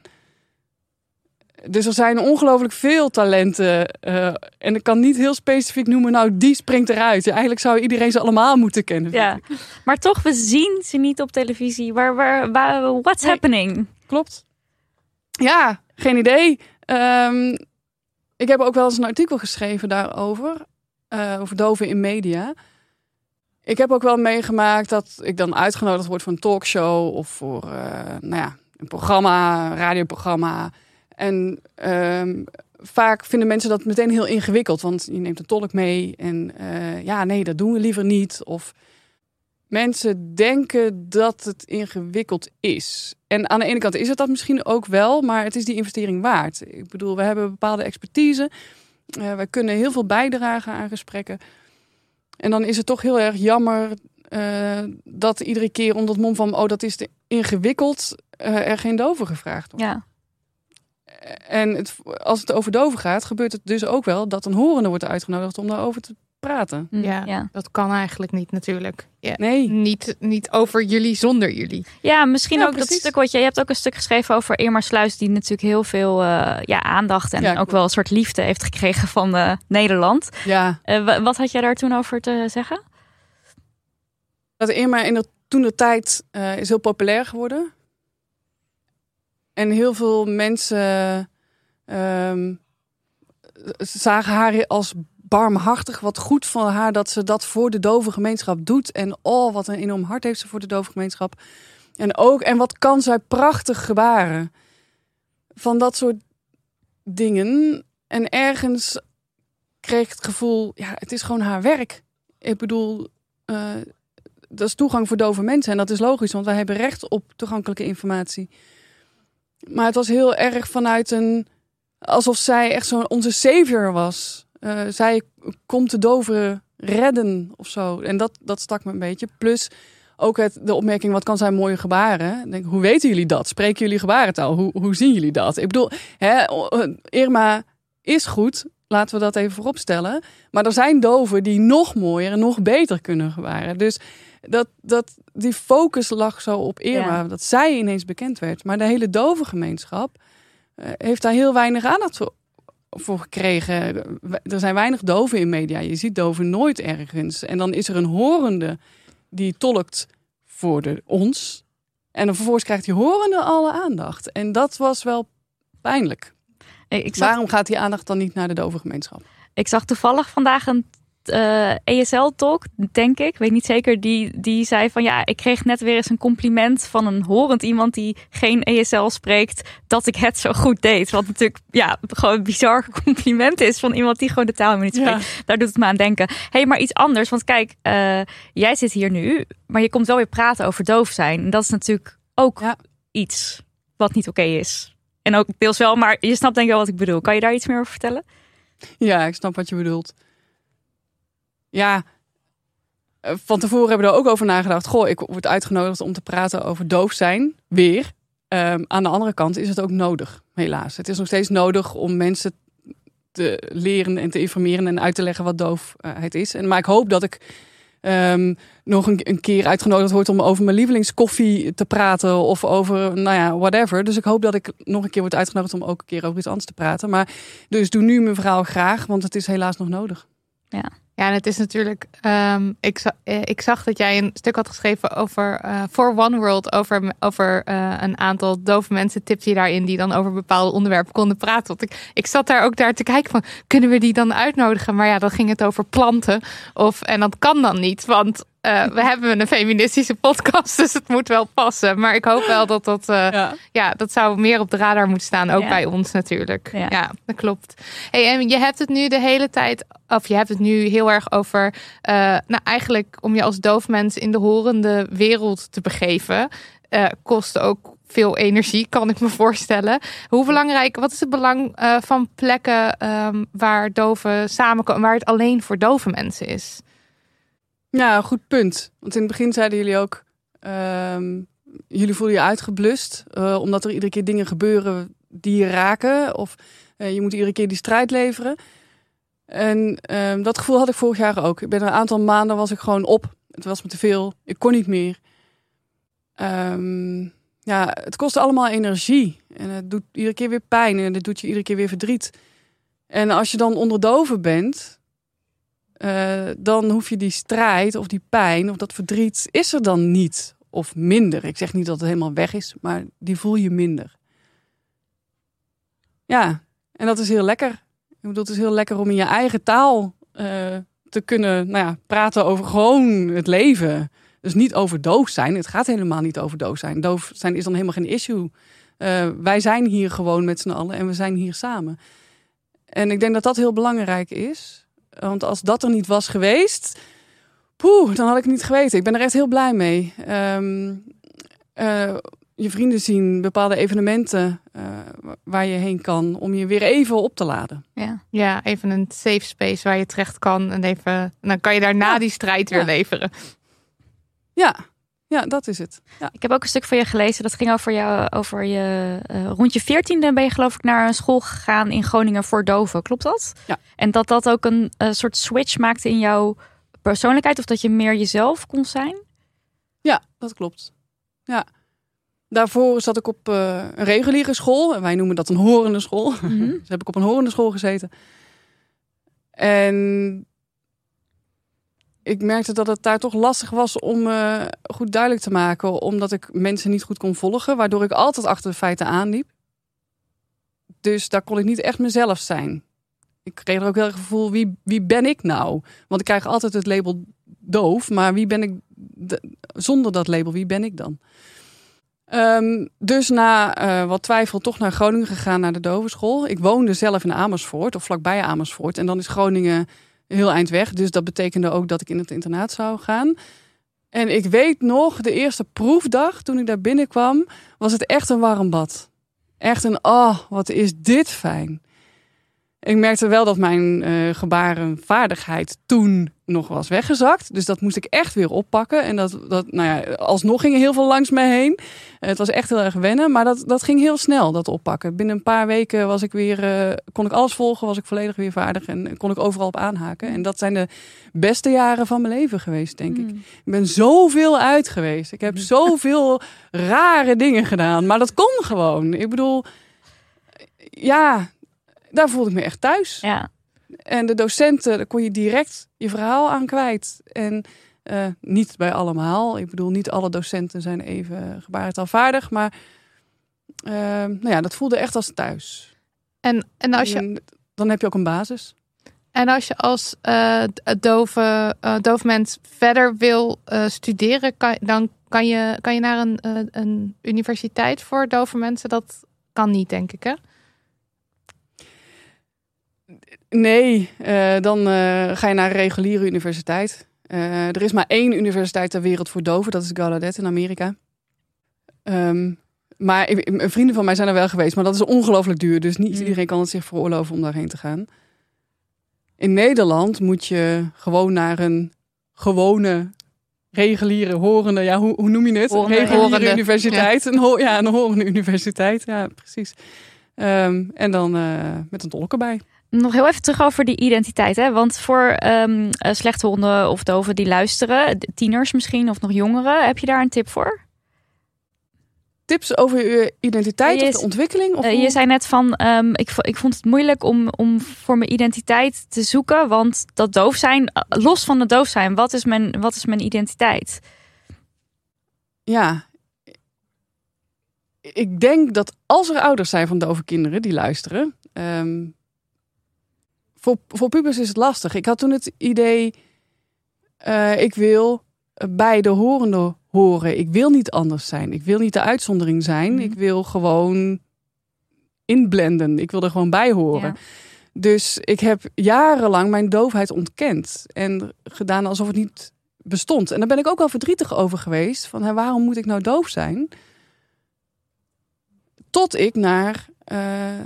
Dus er zijn ongelooflijk veel talenten. Uh, en ik kan niet heel specifiek noemen, nou, die springt eruit. Eigenlijk zou iedereen ze allemaal moeten kennen. Ja, maar toch, we zien ze niet op televisie. Waar, waar, waar what's happening? Klopt. Ja, geen idee. Um, ik heb ook wel eens een artikel geschreven daarover. Uh, over doven in media. Ik heb ook wel meegemaakt dat ik dan uitgenodigd word voor een talkshow of voor uh, nou ja, een programma, een radioprogramma. En um, vaak vinden mensen dat meteen heel ingewikkeld, want je neemt een tolk mee en uh, ja, nee, dat doen we liever niet. Of mensen denken dat het ingewikkeld is. En aan de ene kant is het dat misschien ook wel, maar het is die investering waard. Ik bedoel, we hebben bepaalde expertise. Uh, wij kunnen heel veel bijdragen aan gesprekken. En dan is het toch heel erg jammer uh, dat iedere keer onder het mom van... oh, dat is te ingewikkeld, er geen doven gevraagd wordt. Ja. En het, als het over doven gaat, gebeurt het dus ook wel... dat een horende wordt uitgenodigd om daarover te praten. Mm, ja, ja, dat kan eigenlijk niet natuurlijk. Ja, nee. Niet, niet over jullie zonder jullie. Ja, misschien ook precies. dat stuk wat je... Je hebt ook een stuk geschreven over Irma Sluis... die natuurlijk heel veel uh, ja, aandacht en ja, ook wel een soort liefde heeft gekregen van uh, Nederland. Ja. Uh, wat had jij daar toen over te zeggen? Dat Irma in de, toen de tijd is heel populair geworden. En heel veel mensen um, zagen haar als barmhartig, wat goed van haar dat ze dat voor de dove gemeenschap doet. En oh, wat een enorm hart heeft ze voor de dove gemeenschap. En ook, en wat kan zij prachtig gebaren. Van dat soort dingen. En ergens kreeg ik het gevoel, ja, het is gewoon haar werk. Ik bedoel, uh, dat is toegang voor dove mensen. En dat is logisch, want wij hebben recht op toegankelijke informatie. Maar het was heel erg vanuit een. alsof zij echt zo'n onze savior was. Uh, zij komt de doven redden of zo. En dat, dat stak me een beetje. Plus ook het, de opmerking: wat kan zij mooie gebaren? Denk, hoe weten jullie dat? Spreken jullie gebarentaal? Hoe, hoe zien jullie dat? Ik bedoel, hè, Irma is goed. Laten we dat even vooropstellen. Maar er zijn doven die nog mooier en nog beter kunnen gebaren. Dus dat, dat die focus lag zo op Irma. Dat zij ineens bekend werd. Maar de hele dove gemeenschap uh, heeft daar heel weinig aandacht voor, voor gekregen. Er zijn weinig doven in media. Je ziet doven nooit ergens. En dan is er een horende die tolkt voor de, ons. En dan vervolgens krijgt die horende alle aandacht. En dat was wel pijnlijk. Ik zag... Waarom gaat die aandacht dan niet naar de dove gemeenschap? Ik zag toevallig vandaag een uh, eh, ESL-talk, denk ik, weet niet zeker, die, die zei van ja, ik kreeg net weer eens een compliment van een horend iemand die geen ESL spreekt, dat ik het zo goed deed. Wat natuurlijk ja, gewoon een bizar compliment is van iemand die gewoon de taal niet spreekt. Ja. Daar doet het me aan denken. Hé, hey, maar iets anders, want kijk, uh, jij zit hier nu, maar je komt wel weer praten over doof zijn. En dat is natuurlijk ook ja. iets wat niet oké okay is. En ook deels wel, maar je snapt denk ik wel wat ik bedoel. Kan je daar iets meer over vertellen? Ja, ik snap wat je bedoelt ja, eh, van tevoren hebben we er ook over nagedacht. Goh, ik word uitgenodigd om te praten over doof zijn. Weer. Um, aan de andere kant is het ook nodig, helaas. Het is nog steeds nodig om mensen te leren en te informeren en uit te leggen wat doofheid is. En, maar ik hoop dat ik um, nog een, een, keer uitgenodigd word om over mijn lievelingskoffie te praten of over, nou ja, whatever. Dus ik hoop dat ik nog een keer word uitgenodigd om ook een keer over iets anders te praten. Maar dus doe nu mijn verhaal graag, want het is helaas nog nodig. Ja. Ja, en het is natuurlijk. Um, ik, eh, ik zag dat jij een stuk had geschreven over For One World, over, over uh, een aantal dove mensen. Tipte je daarin die dan over bepaalde onderwerpen konden praten. Want ik, ik zat daar ook daar te kijken van, kunnen we die dan uitnodigen? Maar ja, dan ging het over planten. Of, en dat kan dan niet, want uh, we hebben een feministische podcast, dus het moet wel passen. Maar ik hoop wel dat dat, uh, ja. ja. dat zou meer op de radar moeten staan, ook ja. bij ons natuurlijk. Ja. ja, dat klopt. Hey, en je hebt het nu de hele tijd, of je hebt het nu heel erg over, uh, nou eigenlijk om je als doofmens in de horende wereld te begeven, kost ook veel energie, kan ik me voorstellen. Hoe belangrijk, wat is het belang van plekken um, waar doven samenkomen, waar het alleen voor dove mensen is? Ja, goed punt. Want in het begin zeiden jullie ook, um, jullie voelen je uitgeblust, uh, omdat er iedere keer dingen gebeuren die je raken. Of uh, je moet iedere keer die strijd leveren. En um, dat gevoel had ik vorig jaar ook. Ik ben een aantal maanden was ik gewoon op. Het was me te veel. Ik kon niet meer. Um, ja, het kost allemaal energie. En het doet iedere keer weer pijn. En het doet je iedere keer weer verdriet. En als je dan onderdoven bent, uh, dan hoef je die strijd of die pijn of dat verdriet is er dan niet. Of minder. Ik zeg niet dat het helemaal weg is, maar die voel je minder. Ja, en dat is heel lekker. Ik bedoel, het is heel lekker om in je eigen taal uh, te kunnen nou ja, praten over gewoon het leven. Dus niet over doof zijn. Het gaat helemaal niet over doof zijn. Doof zijn is dan helemaal geen issue. Uh, wij zijn hier gewoon met z'n allen en we zijn hier samen. En ik denk dat dat heel belangrijk is. Want als dat er niet was geweest, poeh, dan had ik het niet geweten. Ik ben er echt heel blij mee. Um, uh, je vrienden zien, bepaalde evenementen uh, waar je heen kan om je weer even op te laden. Ja, ja even een safe space waar je terecht kan en even, en dan kan je daarna ja. die strijd weer ja. leveren. Ja, ja, dat is het. Ja. Ik heb ook een stuk van je gelezen. Dat ging over jou, over je uh, rond je veertiende ben je geloof ik naar een school gegaan in Groningen voor doven. Klopt dat? Ja. En dat dat ook een, soort switch maakte in jouw persoonlijkheid of dat je meer jezelf kon zijn? Ja, dat klopt. Ja. Daarvoor zat ik op uh, een reguliere school. En wij noemen dat een horende school. Mm -hmm. dus heb ik op een horende school gezeten. En ik merkte dat het daar toch lastig was om uh, goed duidelijk te maken. Omdat ik mensen niet goed kon volgen. Waardoor ik altijd achter de feiten aanliep. Dus daar kon ik niet echt mezelf zijn. Ik kreeg er ook heel erg gevoel, wie, wie ben ik nou? Want ik krijg altijd het label doof. Maar wie ben ik zonder dat label, wie ben ik dan? Um, dus na uh, wat twijfel toch naar Groningen gegaan, naar de dovenschool. Ik woonde zelf in Amersfoort, of vlakbij Amersfoort. En dan is Groningen heel eind weg. Dus dat betekende ook dat ik in het internaat zou gaan. En ik weet nog, de eerste proefdag toen ik daar binnenkwam, was het echt een warm bad. Echt een, oh, wat is dit fijn. Ik merkte wel dat mijn uh, gebarenvaardigheid toen nog was weggezakt. Dus dat moest ik echt weer oppakken. En dat, dat nou ja, alsnog gingen heel veel langs mij heen. Uh, het was echt heel erg wennen, maar dat, dat ging heel snel, dat oppakken. Binnen een paar weken was ik weer, uh, kon ik alles volgen, was ik volledig weer vaardig en kon ik overal op aanhaken. En dat zijn de beste jaren van mijn leven geweest, denk mm. ik. Ik ben zoveel uit geweest. Ik heb zoveel rare dingen gedaan, maar dat kon gewoon. Ik bedoel, ja, daar voelde ik me echt thuis. Ja. En de docenten, daar kon je direct je verhaal aan kwijt. En uh, niet bij allemaal. Ik bedoel, niet alle docenten zijn even gebarentaalvaardig. Maar uh, nou ja, dat voelde echt als thuis. En, en als je... En dan heb je ook een basis. En als je als uh, dove, uh, doof mens verder wil uh, studeren, kan, dan kan je, kan je naar een, een universiteit voor dove mensen. Dat kan niet, denk ik, hè? Nee, uh, dan uh, ga je naar een reguliere universiteit. Uh, er is maar één universiteit ter wereld voor doven, dat is Gallaudet in Amerika. Um, maar ik, vrienden van mij zijn er wel geweest, maar dat is ongelooflijk duur. Dus niet mm. iedereen kan het zich veroorloven om daarheen te gaan. In Nederland moet je gewoon naar een gewone, reguliere, horende, ja, hoe, hoe noem je het? Horende, reguliere horende. universiteit. Ja. Een, ho ja, een horende universiteit, ja, precies. Um, en dan met een tolk erbij. Nog heel even terug over die identiteit. Hè? Want voor um, slechte honden of doven die luisteren, tieners misschien of nog jongeren, heb je daar een tip voor? Tips over je identiteit je, of de ontwikkeling? Of uh, je zei net van, um, ik, ik vond het moeilijk om, om voor mijn identiteit te zoeken. Want dat doof zijn, los van het doof zijn, wat is mijn, wat is mijn identiteit? Ja, ik denk dat als er ouders zijn van dove kinderen die luisteren... Um, voor, voor pubers is het lastig. Ik had toen het idee, uh, ik wil bij de horende horen. Ik wil niet anders zijn. Ik wil niet de uitzondering zijn. Mm. Ik wil gewoon inblenden. Ik wil er gewoon bij horen. Ja. Dus ik heb jarenlang mijn doofheid ontkend. En gedaan alsof het niet bestond. En daar ben ik ook wel verdrietig over geweest. Van hè, waarom moet ik nou doof zijn? Tot ik naar uh,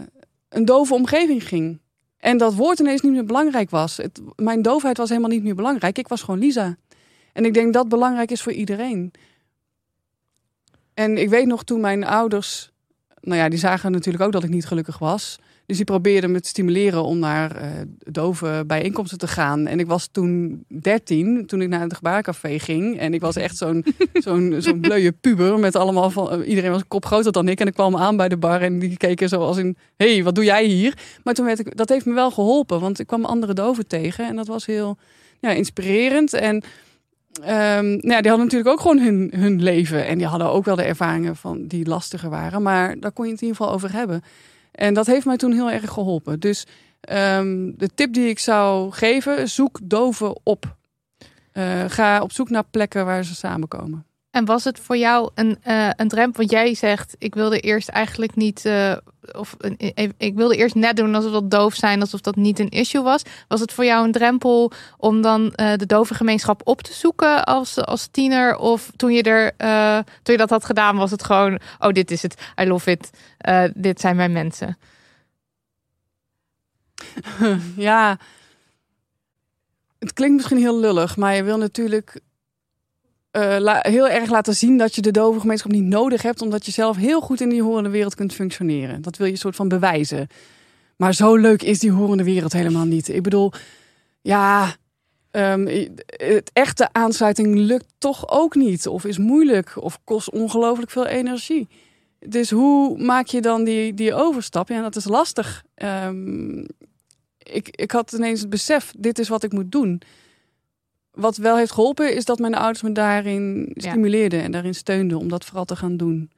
een dove omgeving ging. En dat woord ineens niet meer belangrijk was. Het, mijn doofheid was helemaal niet meer belangrijk. Ik was gewoon Lisa. En ik denk dat belangrijk is voor iedereen. En ik weet nog toen mijn ouders, nou ja, die zagen natuurlijk ook dat ik niet gelukkig was. Dus die probeerden me te stimuleren om naar uh, dove bijeenkomsten te gaan. En ik was toen 13, toen ik naar het gebaarcafé ging. En ik was echt zo'n zo'n zo'n bleuwe puber met allemaal van... Uh, iedereen was een kop groter dan ik. En ik kwam aan bij de bar en die keken zo als in... Hé, hey, wat doe jij hier? Maar toen werd ik... Dat heeft me wel geholpen, want ik kwam andere doven tegen. En dat was heel ja, inspirerend. En... Um, nou ja, die hadden natuurlijk ook gewoon hun, hun leven. En die hadden ook wel de ervaringen van die lastiger waren. Maar daar kon je het in ieder geval over hebben. En dat heeft mij toen heel erg geholpen. Dus um, de tip die ik zou geven, zoek doven op. Uh, ga op zoek naar plekken waar ze samenkomen. En was het voor jou een, uh, een drempel? Want jij zegt, ik wilde eerst eigenlijk niet, uh, of ik wilde eerst net doen alsof dat doof zijn, alsof dat niet een issue was. Was het voor jou een drempel om dan uh, de dove gemeenschap op te zoeken als, als tiener? Of toen je, er, toen je dat had gedaan, was het gewoon, oh dit is het, I love it, dit zijn mijn mensen? ja, het klinkt misschien heel lullig, maar je wil natuurlijk uh, heel erg laten zien dat je de dove gemeenschap niet nodig hebt, omdat je zelf heel goed in die horende wereld kunt functioneren. Dat wil je soort van bewijzen. Maar zo leuk is die horende wereld helemaal niet. Ik bedoel, ja, um, het echte aansluiting lukt toch ook niet, of is moeilijk, of kost ongelooflijk veel energie. Dus hoe maak je dan die, die overstap? Ja, dat is lastig. Um, ik, ik had ineens het besef, dit is wat ik moet doen wat wel heeft geholpen is dat mijn ouders me daarin stimuleerden en daarin steunden om dat vooral te gaan doen.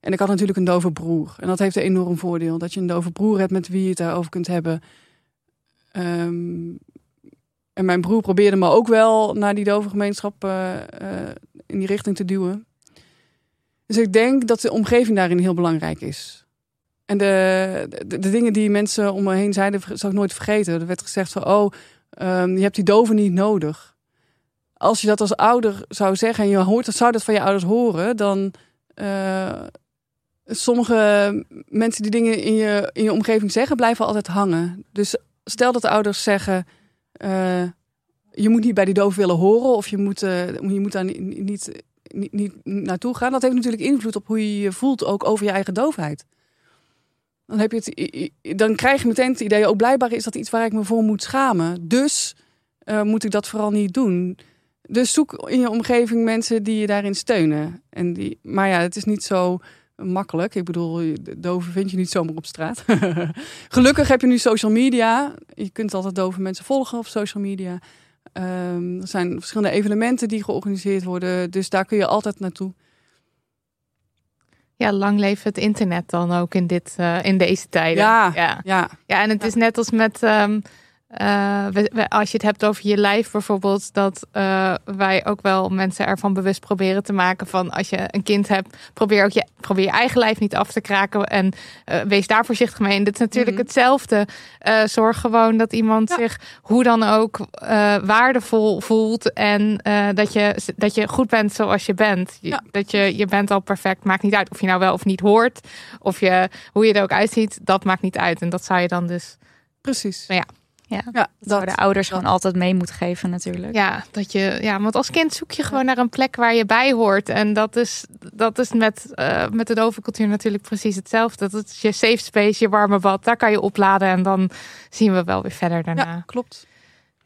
En ik had natuurlijk een dove broer. En dat heeft een enorm voordeel. Dat je een dove broer hebt met wie je het daarover kunt hebben. Um, en mijn broer probeerde me ook wel naar die dove gemeenschap uh, uh, in die richting te duwen. Dus ik denk dat de omgeving daarin heel belangrijk is. En de, de, de dingen die mensen om me heen zeiden, zal ik nooit vergeten. Er werd gezegd van, oh, um, je hebt die doven niet nodig als je dat als ouder zou zeggen en je hoort, zou dat van je ouders horen, dan uh, sommige mensen die dingen in je, in je omgeving zeggen, blijven altijd hangen. Dus stel dat de ouders zeggen, uh, je moet niet bij die doof willen horen of je moet, uh, je moet daar niet, niet, niet, naartoe gaan. Dat heeft natuurlijk invloed op hoe je je voelt, ook over je eigen doofheid. Dan, heb je het, dan krijg je meteen het idee, ook blijkbaar is dat iets waar ik me voor moet schamen. Dus moet ik dat vooral niet doen. Dus zoek in je omgeving mensen die je daarin steunen. En die, maar ja, het is niet zo makkelijk. Ik bedoel, doven vind je niet zomaar op straat. Gelukkig heb je nu social media. Je kunt altijd dove mensen volgen op social media. Um, er zijn verschillende evenementen die georganiseerd worden. Dus daar kun je altijd naartoe. Ja, lang leven het internet dan ook in, dit, uh, in deze tijden. Ja, ja. ja. ja en het is net als met... Um, uh, als je het hebt over je lijf bijvoorbeeld, dat uh, wij ook wel mensen ervan bewust proberen te maken van als je een kind hebt, probeer ook je, probeer je eigen lijf niet af te kraken en uh, wees daar voorzichtig mee. En dit is natuurlijk mm -hmm. hetzelfde. zorg gewoon dat iemand ja. zich hoe dan ook waardevol voelt en dat, je, dat je goed bent zoals je bent. Ja. Dat je, je bent al perfect, maakt niet uit of je nou wel of niet hoort, of je, hoe je er ook uitziet, dat maakt niet uit. En dat zou je dan dus. Precies. Nou ja. Ja, ja dat de ouders dat. gewoon altijd mee moet geven natuurlijk. Ja, dat je, ja, want als kind zoek je gewoon naar een plek waar je bij hoort. En dat is, dat is met, uh, met de dovencultuur natuurlijk precies hetzelfde. Dat is je safe space, je warme bad, daar kan je opladen. En dan zien we wel weer verder daarna. Ja, klopt.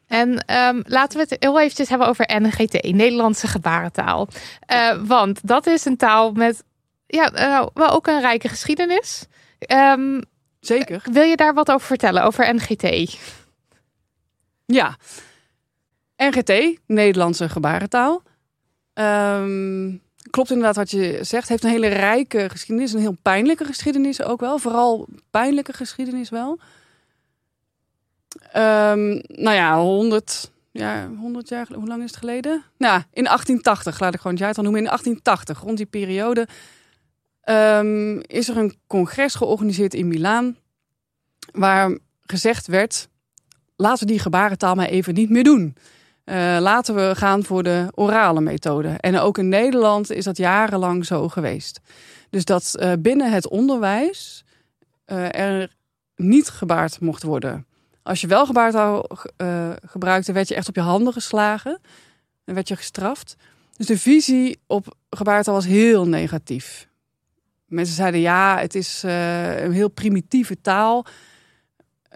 En um, laten we het heel eventjes hebben over NGT, Nederlandse gebarentaal. Uh, want dat is een taal met ja, uh, wel ook een rijke geschiedenis. Um, Zeker. Wil je daar wat over vertellen, over NGT? Ja. NGT, Nederlandse gebarentaal. Um, klopt inderdaad wat je zegt. Heeft een hele rijke geschiedenis. Een heel pijnlijke geschiedenis ook wel. Vooral pijnlijke geschiedenis wel. Um, nou ja, 100, ja, 100 jaar, hoe lang is het geleden? Nou, in 1880, laat ik gewoon het jaartal noemen. In 1880, rond die periode, um, is er een congres georganiseerd in Milaan. Waar gezegd werd, laten we die gebarentaal maar even niet meer doen. eh, laten we gaan voor de orale methode. En ook in Nederland is dat jarenlang zo geweest. Dus dat uh, binnen het onderwijs uh, er niet gebaard mocht worden. Als je wel gebaartaal gebruikte, werd je echt op je handen geslagen. Dan werd je gestraft. Dus de visie op gebaartaal was heel negatief. Mensen zeiden ja, het is een heel primitieve taal.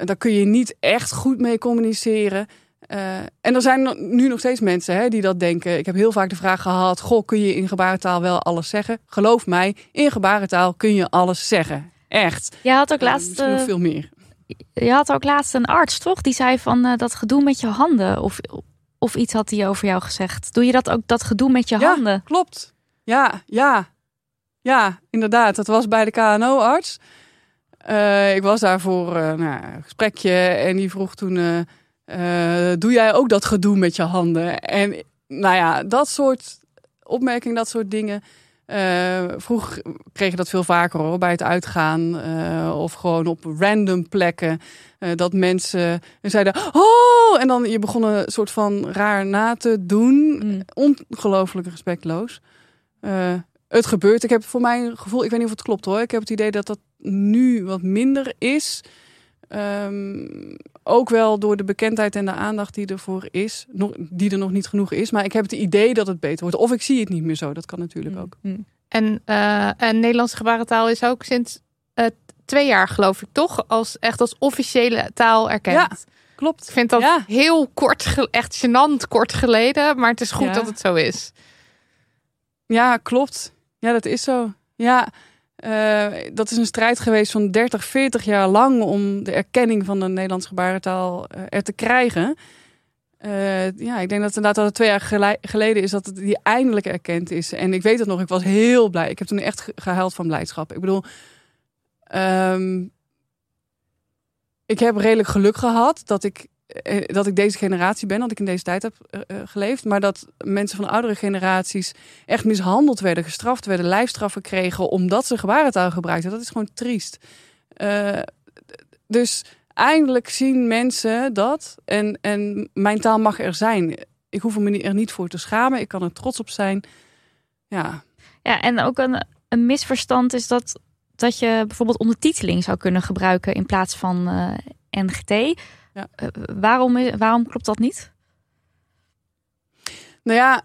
Daar kun je niet echt goed mee communiceren. Uh, en er zijn nu nog steeds mensen hè, die dat denken. Ik heb heel vaak de vraag gehad: Goh, kun je in gebarentaal wel alles zeggen? Geloof mij, in gebarentaal kun je alles zeggen. Echt. Je had ook laatst. Uh, nog veel meer. Je had ook laatst een arts, toch? Die zei van uh, dat gedoe met je handen. Of, of iets had hij over jou gezegd. Doe je dat ook, dat gedoe met je ja, handen? Klopt. Ja, ja. Ja, inderdaad. Dat was bij de KNO-arts. Ik was daar voor nou, een gesprekje en die vroeg toen uh, doe jij ook dat gedoe met je handen? En nou ja, dat soort opmerkingen, dat soort dingen. Uh, vroeg kreeg je dat veel vaker hoor, bij het uitgaan uh, of gewoon op random plekken. dat mensen zeiden, oh! En dan je begon een soort van raar na te doen. Mm. Ongelooflijk respectloos. Het gebeurt. Ik heb voor mijn gevoel, ik weet niet of het klopt hoor. Ik heb het idee dat dat nu wat minder is. Um, ook wel door de bekendheid en de aandacht die ervoor is, nog, die er nog niet genoeg is. Maar ik heb het idee dat het beter wordt. Of ik zie het niet meer zo. Dat kan natuurlijk Mm. ook. En, uh, en Nederlandse gebarentaal is ook sinds uh, twee jaar, geloof ik, toch? Als, echt als officiële taal erkend. Ja, klopt. Ik vind dat ja. heel kort, echt gênant kort geleden. Maar het is goed Ja. dat het zo is. Ja, klopt. Ja, dat is zo. Ja, uh, dat is een strijd geweest van 30, 40 jaar lang om de erkenning van de Nederlandse gebarentaal uh, er te krijgen. Uh, ja, ik denk dat het inderdaad al twee jaar gele geleden is dat het die eindelijk erkend is. En ik weet het nog, ik was heel blij. Ik heb toen echt ge gehuild van blijdschap. Ik bedoel, um, ik heb redelijk geluk gehad dat ik dat ik deze generatie ben, dat ik in deze tijd heb uh, geleefd. Maar dat mensen van oudere generaties echt mishandeld werden, gestraft werden, lijfstraffen kregen omdat ze gebarentaal gebruikten. Dat is gewoon triest. Dus eindelijk zien mensen dat. En, en mijn taal mag er zijn. Ik hoef me er niet voor te schamen. Ik kan er trots op zijn. Ja, ja en ook een, een misverstand is dat, dat je bijvoorbeeld ondertiteling zou kunnen gebruiken in plaats van NGT. Ja. Uh, waarom, waarom klopt dat niet? Nou ja,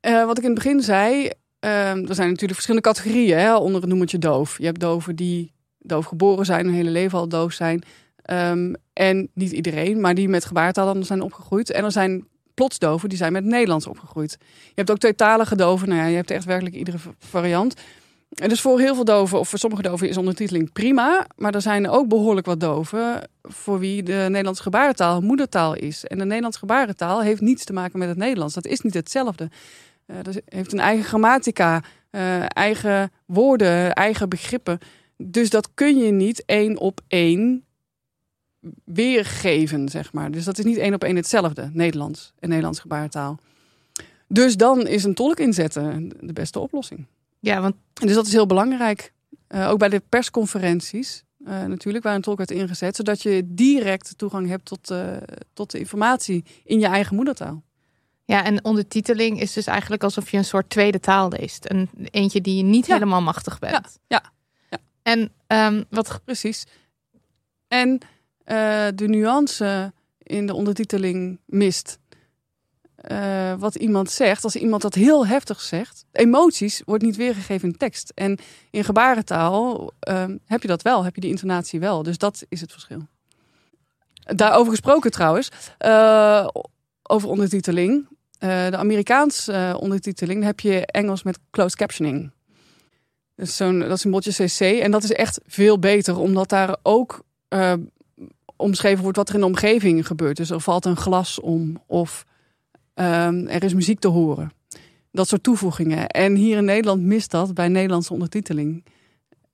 uh, wat ik in het begin zei, uh, er zijn natuurlijk verschillende categorieën hè, onder het noemertje doof. Je hebt doven die doof geboren zijn, hun hele leven al doof zijn. Um, en niet iedereen, maar die met gebaartaal zijn opgegroeid. En er zijn plotsdoven die zijn met Nederlands opgegroeid. Je hebt ook tweetalige doven. Nou ja, je hebt echt werkelijk iedere variant. En dus voor heel veel doven, of voor sommige doven, is ondertiteling prima. Maar er zijn ook behoorlijk wat doven voor wie de Nederlandse gebarentaal moedertaal is. En de Nederlandse gebarentaal heeft niets te maken met het Nederlands. Dat is niet hetzelfde. Uh, dat heeft een eigen grammatica, uh, eigen woorden, eigen begrippen. Dus dat kun je niet één op één weergeven, zeg maar. Dus dat is niet één op één hetzelfde, Nederlands en Nederlands gebarentaal. Dus dan is een tolk inzetten de beste oplossing. Ja, want... Dus dat is heel belangrijk. Uh, ook bij de persconferenties uh, natuurlijk, waar een tolk werd ingezet. Zodat je direct toegang hebt tot, uh, tot de informatie in je eigen moedertaal. Ja, en ondertiteling is dus eigenlijk alsof je een soort tweede taal leest. Een eentje die je niet Ja. helemaal machtig bent. Ja, ja, ja. En um, wat... Precies. En de nuance in de ondertiteling mist. Uh, wat iemand zegt, als iemand dat heel heftig zegt, emoties wordt niet weergegeven in tekst. En in gebarentaal uh, heb je dat wel, heb je die intonatie wel. Dus dat is het verschil. Daarover gesproken trouwens, uh, over ondertiteling. Uh, de Amerikaanse ondertiteling heb je Engels met closed captioning. Dus zo'n, dat botje CC. En dat is echt veel beter, omdat daar ook omschreven wordt wat er in de omgeving gebeurt. Dus er valt een glas om of um, er is muziek te horen. Dat soort toevoegingen. En hier in Nederland mist dat bij Nederlandse ondertiteling.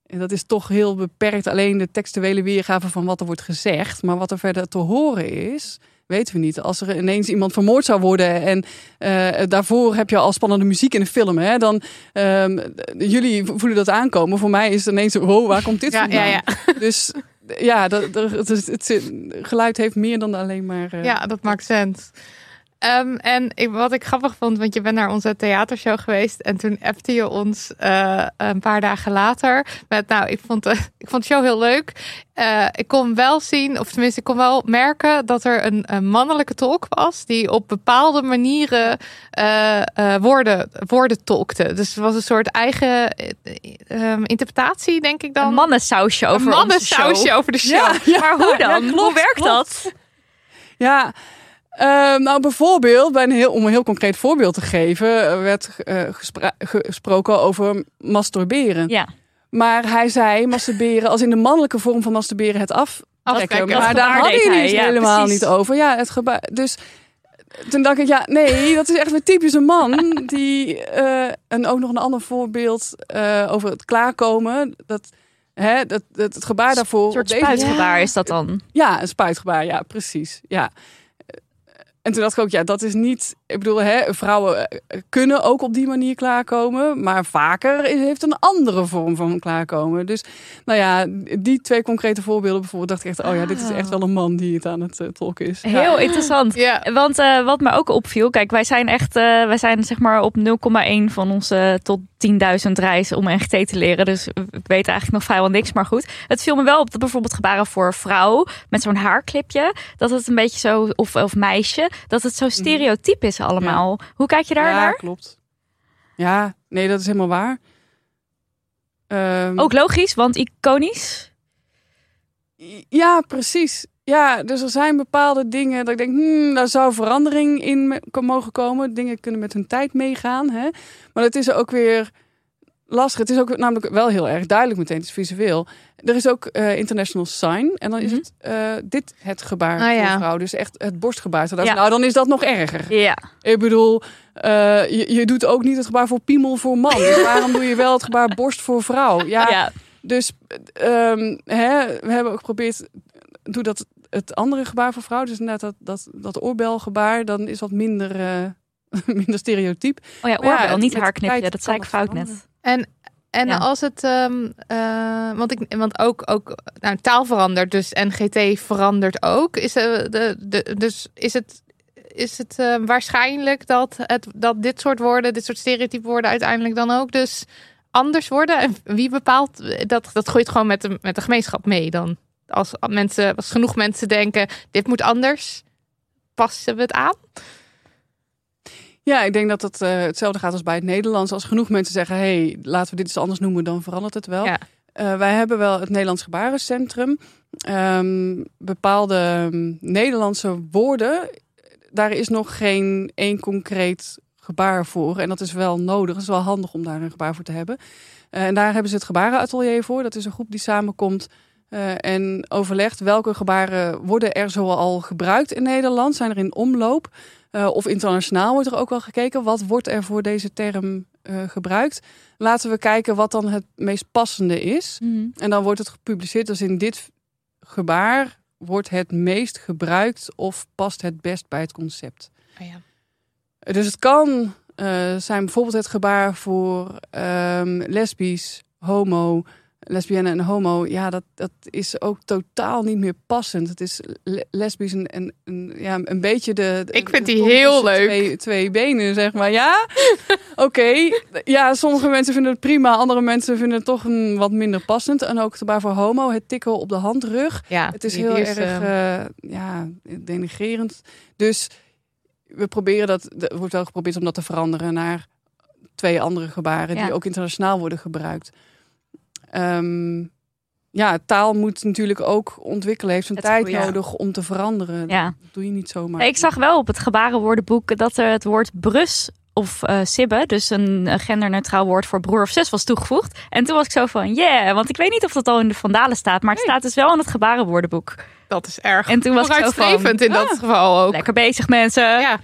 En dat is toch heel beperkt. Alleen de textuele weergave van wat er wordt gezegd. Maar wat er verder te horen is, weten we niet. Als er ineens iemand vermoord zou worden en uh, daarvoor heb je al spannende muziek in een film, hè, dan um, jullie voelen dat aankomen. Voor mij is het ineens, wow, waar komt dit ja, vandaan? Ja, ja. Dus ja, dat, het, het, het, geluid heeft meer dan alleen maar. Uh, ja, dat maakt sens. Ehm, en ik, wat ik grappig vond, want je bent naar onze theatershow geweest en toen appte je ons uh, een paar dagen later met, nou, ik vond, uh, ik vond de show heel leuk. Uh, ik kon wel zien, of tenminste, ik kon wel merken dat er een, een mannelijke tolk was die op bepaalde manieren woorden, woorden tolkte. Dus het was een soort eigen um, interpretatie, denk ik dan. Een mannensausje over een mannensausje over de show. Ja, ja, maar hoe dan? Ja, klopt, hoe werkt klopt. dat? Ja, uh, nou, bijvoorbeeld, bij een heel, om een heel concreet voorbeeld te geven, werd uh, gespra gesproken over masturberen. Ja. Maar hij zei masturberen als in de mannelijke vorm van masturberen het af. Afkijken. Maar daar had hij het ja, helemaal precies. niet over. Ja, het gebaar. Dus toen dacht ik, ja, nee, dat is echt weer typisch een man. Die, uh, en ook nog een ander voorbeeld over het klaarkomen. Dat, hè, dat, dat het gebaar daarvoor. Een soort spuitgebaar ja. is dat dan? Ja, een spuitgebaar, ja, precies. Ja. En toen dacht ik ook, ja, dat is niet. Ik bedoel, hè, vrouwen eh, kunnen ook op die manier klaarkomen. Maar vaker heeft een andere vorm van klaarkomen. Dus nou ja, die twee concrete voorbeelden bijvoorbeeld, dacht ik echt, oh ja, dit is echt wel een man die het aan het uh, tolken is. Heel ja. interessant. Ja. Want uh, wat me ook opviel, kijk, wij zijn echt, uh, wij zijn zeg maar op 0,1 van onze tot 10.000 reizen om NGT te leren. Dus ik weet eigenlijk nog vrijwel niks. Maar goed, het viel me wel op dat bijvoorbeeld gebaren voor vrouw met zo'n haarclipje, dat het een beetje zo, of, of meisje, dat het zo Mhm. stereotyp is allemaal. Ja. Hoe kijk je daar ja, naar? klopt. Ja, nee, dat is helemaal waar. Um, Ook logisch, want iconisch. Ja, precies. Ja, dus er zijn bepaalde dingen dat ik denk, hmm, daar zou verandering in mogen komen. Dingen kunnen met hun tijd meegaan. Hè? Maar het is ook weer lastig. Het is ook namelijk wel heel erg duidelijk meteen, het is visueel. Er is ook uh, international sign. En dan is -hmm. het uh, dit het gebaar ah, ja. voor vrouw. Dus echt het borstgebaar. Zodat, ja. Nou, dan is dat nog erger. Ja. Ik bedoel, uh, je, je, doet ook niet het gebaar voor piemel voor man. Dus waarom doe je wel het gebaar borst voor vrouw? Ja. ja. Dus um, hè, we hebben ook geprobeerd, doe dat het andere gebaar voor vrouw. Dus net dat, dat, dat oorbelgebaar, dan is wat minder, minder stereotyp. Oh ja, oorbel, niet haarknipje. Dat zei ik fout net. En en ja. als het, um, uh, want, ik, want ook, ook nou, taal verandert, dus NGT verandert ook. Is, uh, de, de, dus is het, is het uh, waarschijnlijk dat, het, dat dit soort woorden, dit soort stereotype woorden uiteindelijk dan ook dus anders worden? En wie bepaalt dat? Dat gooit gewoon met de, met de gemeenschap mee dan. Als, mensen, als genoeg mensen denken, dit moet anders, passen we het aan? Ja, ik denk dat het uh, hetzelfde gaat als bij het Nederlands. Als genoeg mensen zeggen, hey, laten we dit eens anders noemen, dan verandert het wel. Ja. Uh, wij hebben wel het Nederlands Gebarencentrum. Um, bepaalde um, Nederlandse woorden, daar is nog geen één concreet gebaar voor. En dat is wel nodig. Het is wel handig om daar een gebaar voor te hebben. Uh, en daar hebben ze het gebarenatelier voor. Dat is een groep die samenkomt en overlegt welke gebaren worden er zoal gebruikt in Nederland. Zijn er in omloop? Uh, of internationaal wordt er ook wel gekeken. Wat wordt er voor deze term uh, gebruikt? Laten we kijken wat dan het meest passende is. Mhm. En dan wordt het gepubliceerd. Dus in dit gebaar wordt het meest gebruikt of past het best bij het concept. Oh ja. Dus het kan uh, zijn bijvoorbeeld het gebaar voor um, lesbisch, homo, lesbienne en homo, ja, dat, dat is ook totaal niet meer passend. Het is lesbisch en, en, en ja, een beetje de. Ik vind de die heel leuk. Twee, twee benen, zeg maar. Ja, oké. Okay. Ja, sommige mensen vinden het prima, andere mensen vinden het toch een, wat minder passend. En ook voor homo, het tikken op de handrug. Ja, het is heel is, erg uh, ja, denigrerend. Dus we proberen dat, er wordt wel geprobeerd om dat te veranderen naar twee andere gebaren ja. die ook internationaal worden gebruikt. Um, ja, taal moet natuurlijk ook ontwikkelen. Heeft een Het- tijd nodig om te veranderen. Ja. Dat doe je niet zomaar. Ik zag wel op het gebarenwoordenboek dat er het woord brus of eh sibbe, dus een genderneutraal woord voor broer of zus, was toegevoegd. En toen was ik zo van, yeah, want ik weet niet of dat al in de Vandalen staat, maar het staat dus wel in het gebarenwoordenboek. Dat is erg En toen was ik zo van, in dat ah, geval ook. lekker bezig mensen. Ja.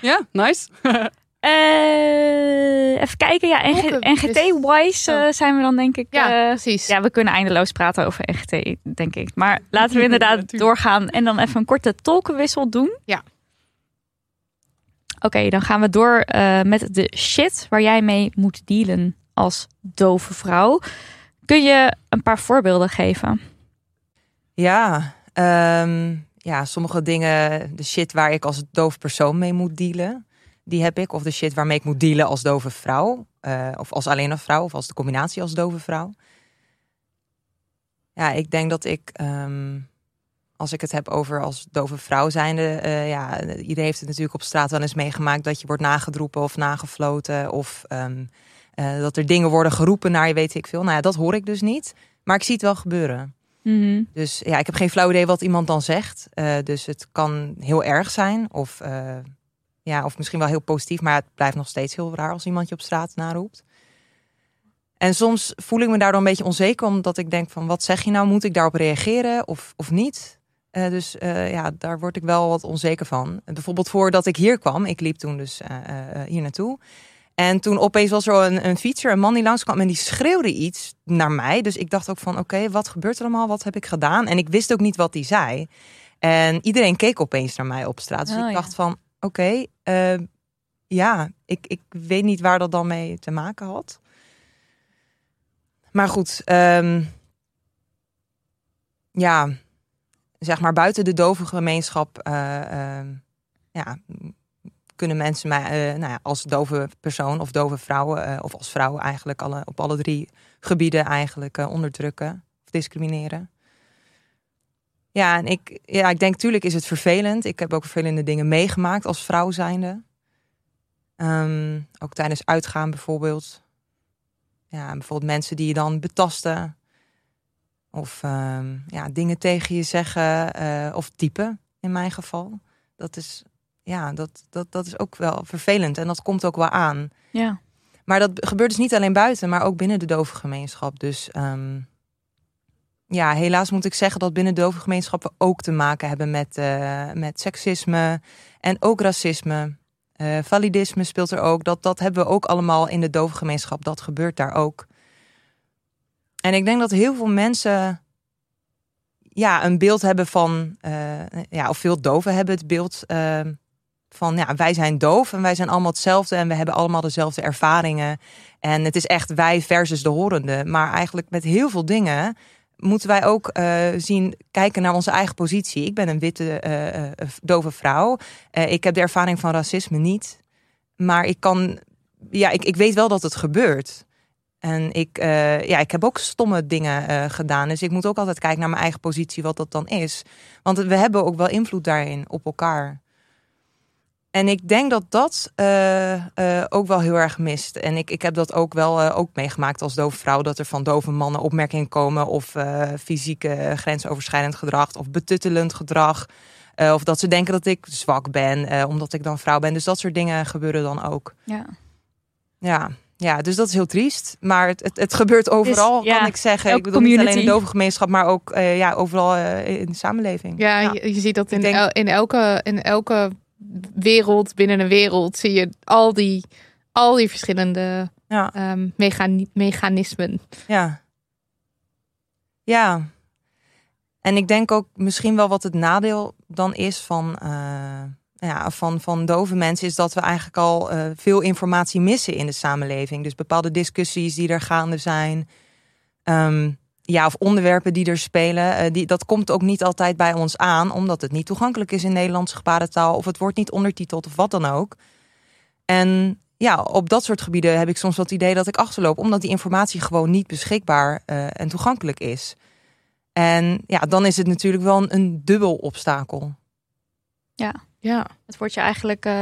Ja, nice. Eh, even kijken, ja, NGT-wise eh, zijn we dan denk ik... Ja, eh, precies. ja, we kunnen eindeloos praten over NGT, denk ik. Maar laten we inderdaad doorgaan en dan even een korte tolkenwissel doen. Ja. Oké, dan gaan we door eh, met de shit waar jij mee moet dealen als dove vrouw. Kun je een paar voorbeelden geven? Ja, ehm, ja, sommige dingen, de shit waar ik als doof persoon mee moet dealen, die heb ik. Of de shit waarmee ik moet dealen als dove vrouw. eh, of als alleen een vrouw, of als de combinatie als dove vrouw. Ja, ik denk dat ik, ehm, als ik het heb over als dove vrouw zijnde, eh, ja, iedereen heeft het natuurlijk op straat wel eens meegemaakt dat je wordt nagedroepen of nagefloten. Of ehm, eh, dat er dingen worden geroepen naar je, weet ik veel. Nou ja, dat hoor ik dus niet. Maar ik zie het wel gebeuren. Mhm. Dus ja, ik heb geen flauw idee wat iemand dan zegt. Dus het kan heel erg zijn. Of, ja, of misschien wel heel positief. Maar het blijft nog steeds heel raar als iemand je op straat naroept. En soms voel ik me daardoor een beetje onzeker. Omdat ik denk van wat zeg je nou? Moet ik daarop reageren of, of niet? Eh, dus eh, ja, daar word ik wel wat onzeker van. Bijvoorbeeld voordat ik hier kwam. Ik liep toen dus eh, hier naartoe. En toen opeens was er een, een fietser, een man die langskwam en die schreeuwde iets naar mij. Dus ik dacht ook van, oké, wat gebeurt er allemaal? Wat heb ik gedaan? En ik wist ook niet wat hij zei. En iedereen keek opeens naar mij op straat. Dus Oh, ik ja. dacht van, oké, eh, ja, ik, ik weet niet waar dat dan mee te maken had. Maar goed, ehm, ja, zeg maar buiten de dove gemeenschap, eh, ehm, ja, kunnen mensen mij eh, nou ja, als dove persoon of dove vrouwen eh, of als vrouw eigenlijk alle, op alle drie gebieden eigenlijk onderdrukken of discrimineren. Ja, en ik, ja, ik denk natuurlijk is het vervelend. Ik heb ook vervelende dingen meegemaakt als vrouw zijnde. Ehm, ook tijdens uitgaan bijvoorbeeld. Ja, bijvoorbeeld mensen die je dan betasten. Of ehm, ja, dingen tegen je zeggen. eh, of typen in mijn geval. Dat is, ja, dat, dat, dat is ook wel vervelend. En dat komt ook wel aan. Ja. Maar dat gebeurt dus niet alleen buiten, maar ook binnen de dove gemeenschap. Dus ehm, ja, helaas moet ik zeggen dat binnen dove gemeenschap we ook te maken hebben met, eh, met seksisme en ook racisme. Eh, validisme speelt er ook. Dat, dat hebben we ook allemaal in de dove gemeenschap. Dat gebeurt daar ook. En ik denk dat heel veel mensen ja, een beeld hebben van, eh, ja, of veel doven hebben het beeld van, ja, wij zijn doof en wij zijn allemaal hetzelfde en we hebben allemaal dezelfde ervaringen. En het is echt wij versus de horende. Maar eigenlijk met heel veel dingen moeten wij ook eh, zien, kijken naar onze eigen positie. Ik ben een witte eh, eh, dove vrouw. Ik heb de ervaring van racisme niet. Maar ik kan, ja, ik, ik weet wel dat het gebeurt. En ik, ja, ik heb ook stomme dingen gedaan. Dus ik moet ook altijd kijken naar mijn eigen positie, wat dat dan is. Want we hebben ook wel invloed daarin op elkaar. En ik denk dat dat eh, eh, ook wel heel erg mist. En ik, ik heb dat ook wel eh, ook meegemaakt als dove vrouw. Dat er van dove mannen opmerkingen komen. Of eh, fysieke grensoverschrijdend gedrag. Of betuttelend gedrag. Eh, of dat ze denken dat ik zwak ben. eh, omdat ik dan vrouw ben. Dus dat soort dingen gebeuren dan ook. Ja. Ja, ja dus dat is heel triest. Maar het, het, het gebeurt overal, ja, kan ik zeggen. Ik bedoel niet alleen in de dove gemeenschap. Maar ook eh, ja, overal in de samenleving. Ja, Je, je ziet dat in, Ik denk- el- in, elke, in elke wereld, binnen een wereld, zie je al die, al die verschillende Ja. ehm, mechani- mechanismen. Ja. Ja. En ik denk ook misschien wel wat het nadeel dan is van, eh, ja, van, van dove mensen, is dat we eigenlijk al eh, veel informatie missen in de samenleving. Dus bepaalde discussies die er gaande zijn. Ehm, ja, of onderwerpen die er spelen. eh, die, dat komt ook niet altijd bij ons aan, omdat het niet toegankelijk is in Nederlandse gebarentaal. Of het wordt niet ondertiteld of wat dan ook. En ja, op dat soort gebieden heb ik soms wel het idee dat ik achterloop, omdat die informatie gewoon niet beschikbaar eh, en toegankelijk is. En ja, dan is het natuurlijk wel een, een dubbel obstakel. Ja. Het wordt je eigenlijk. eh,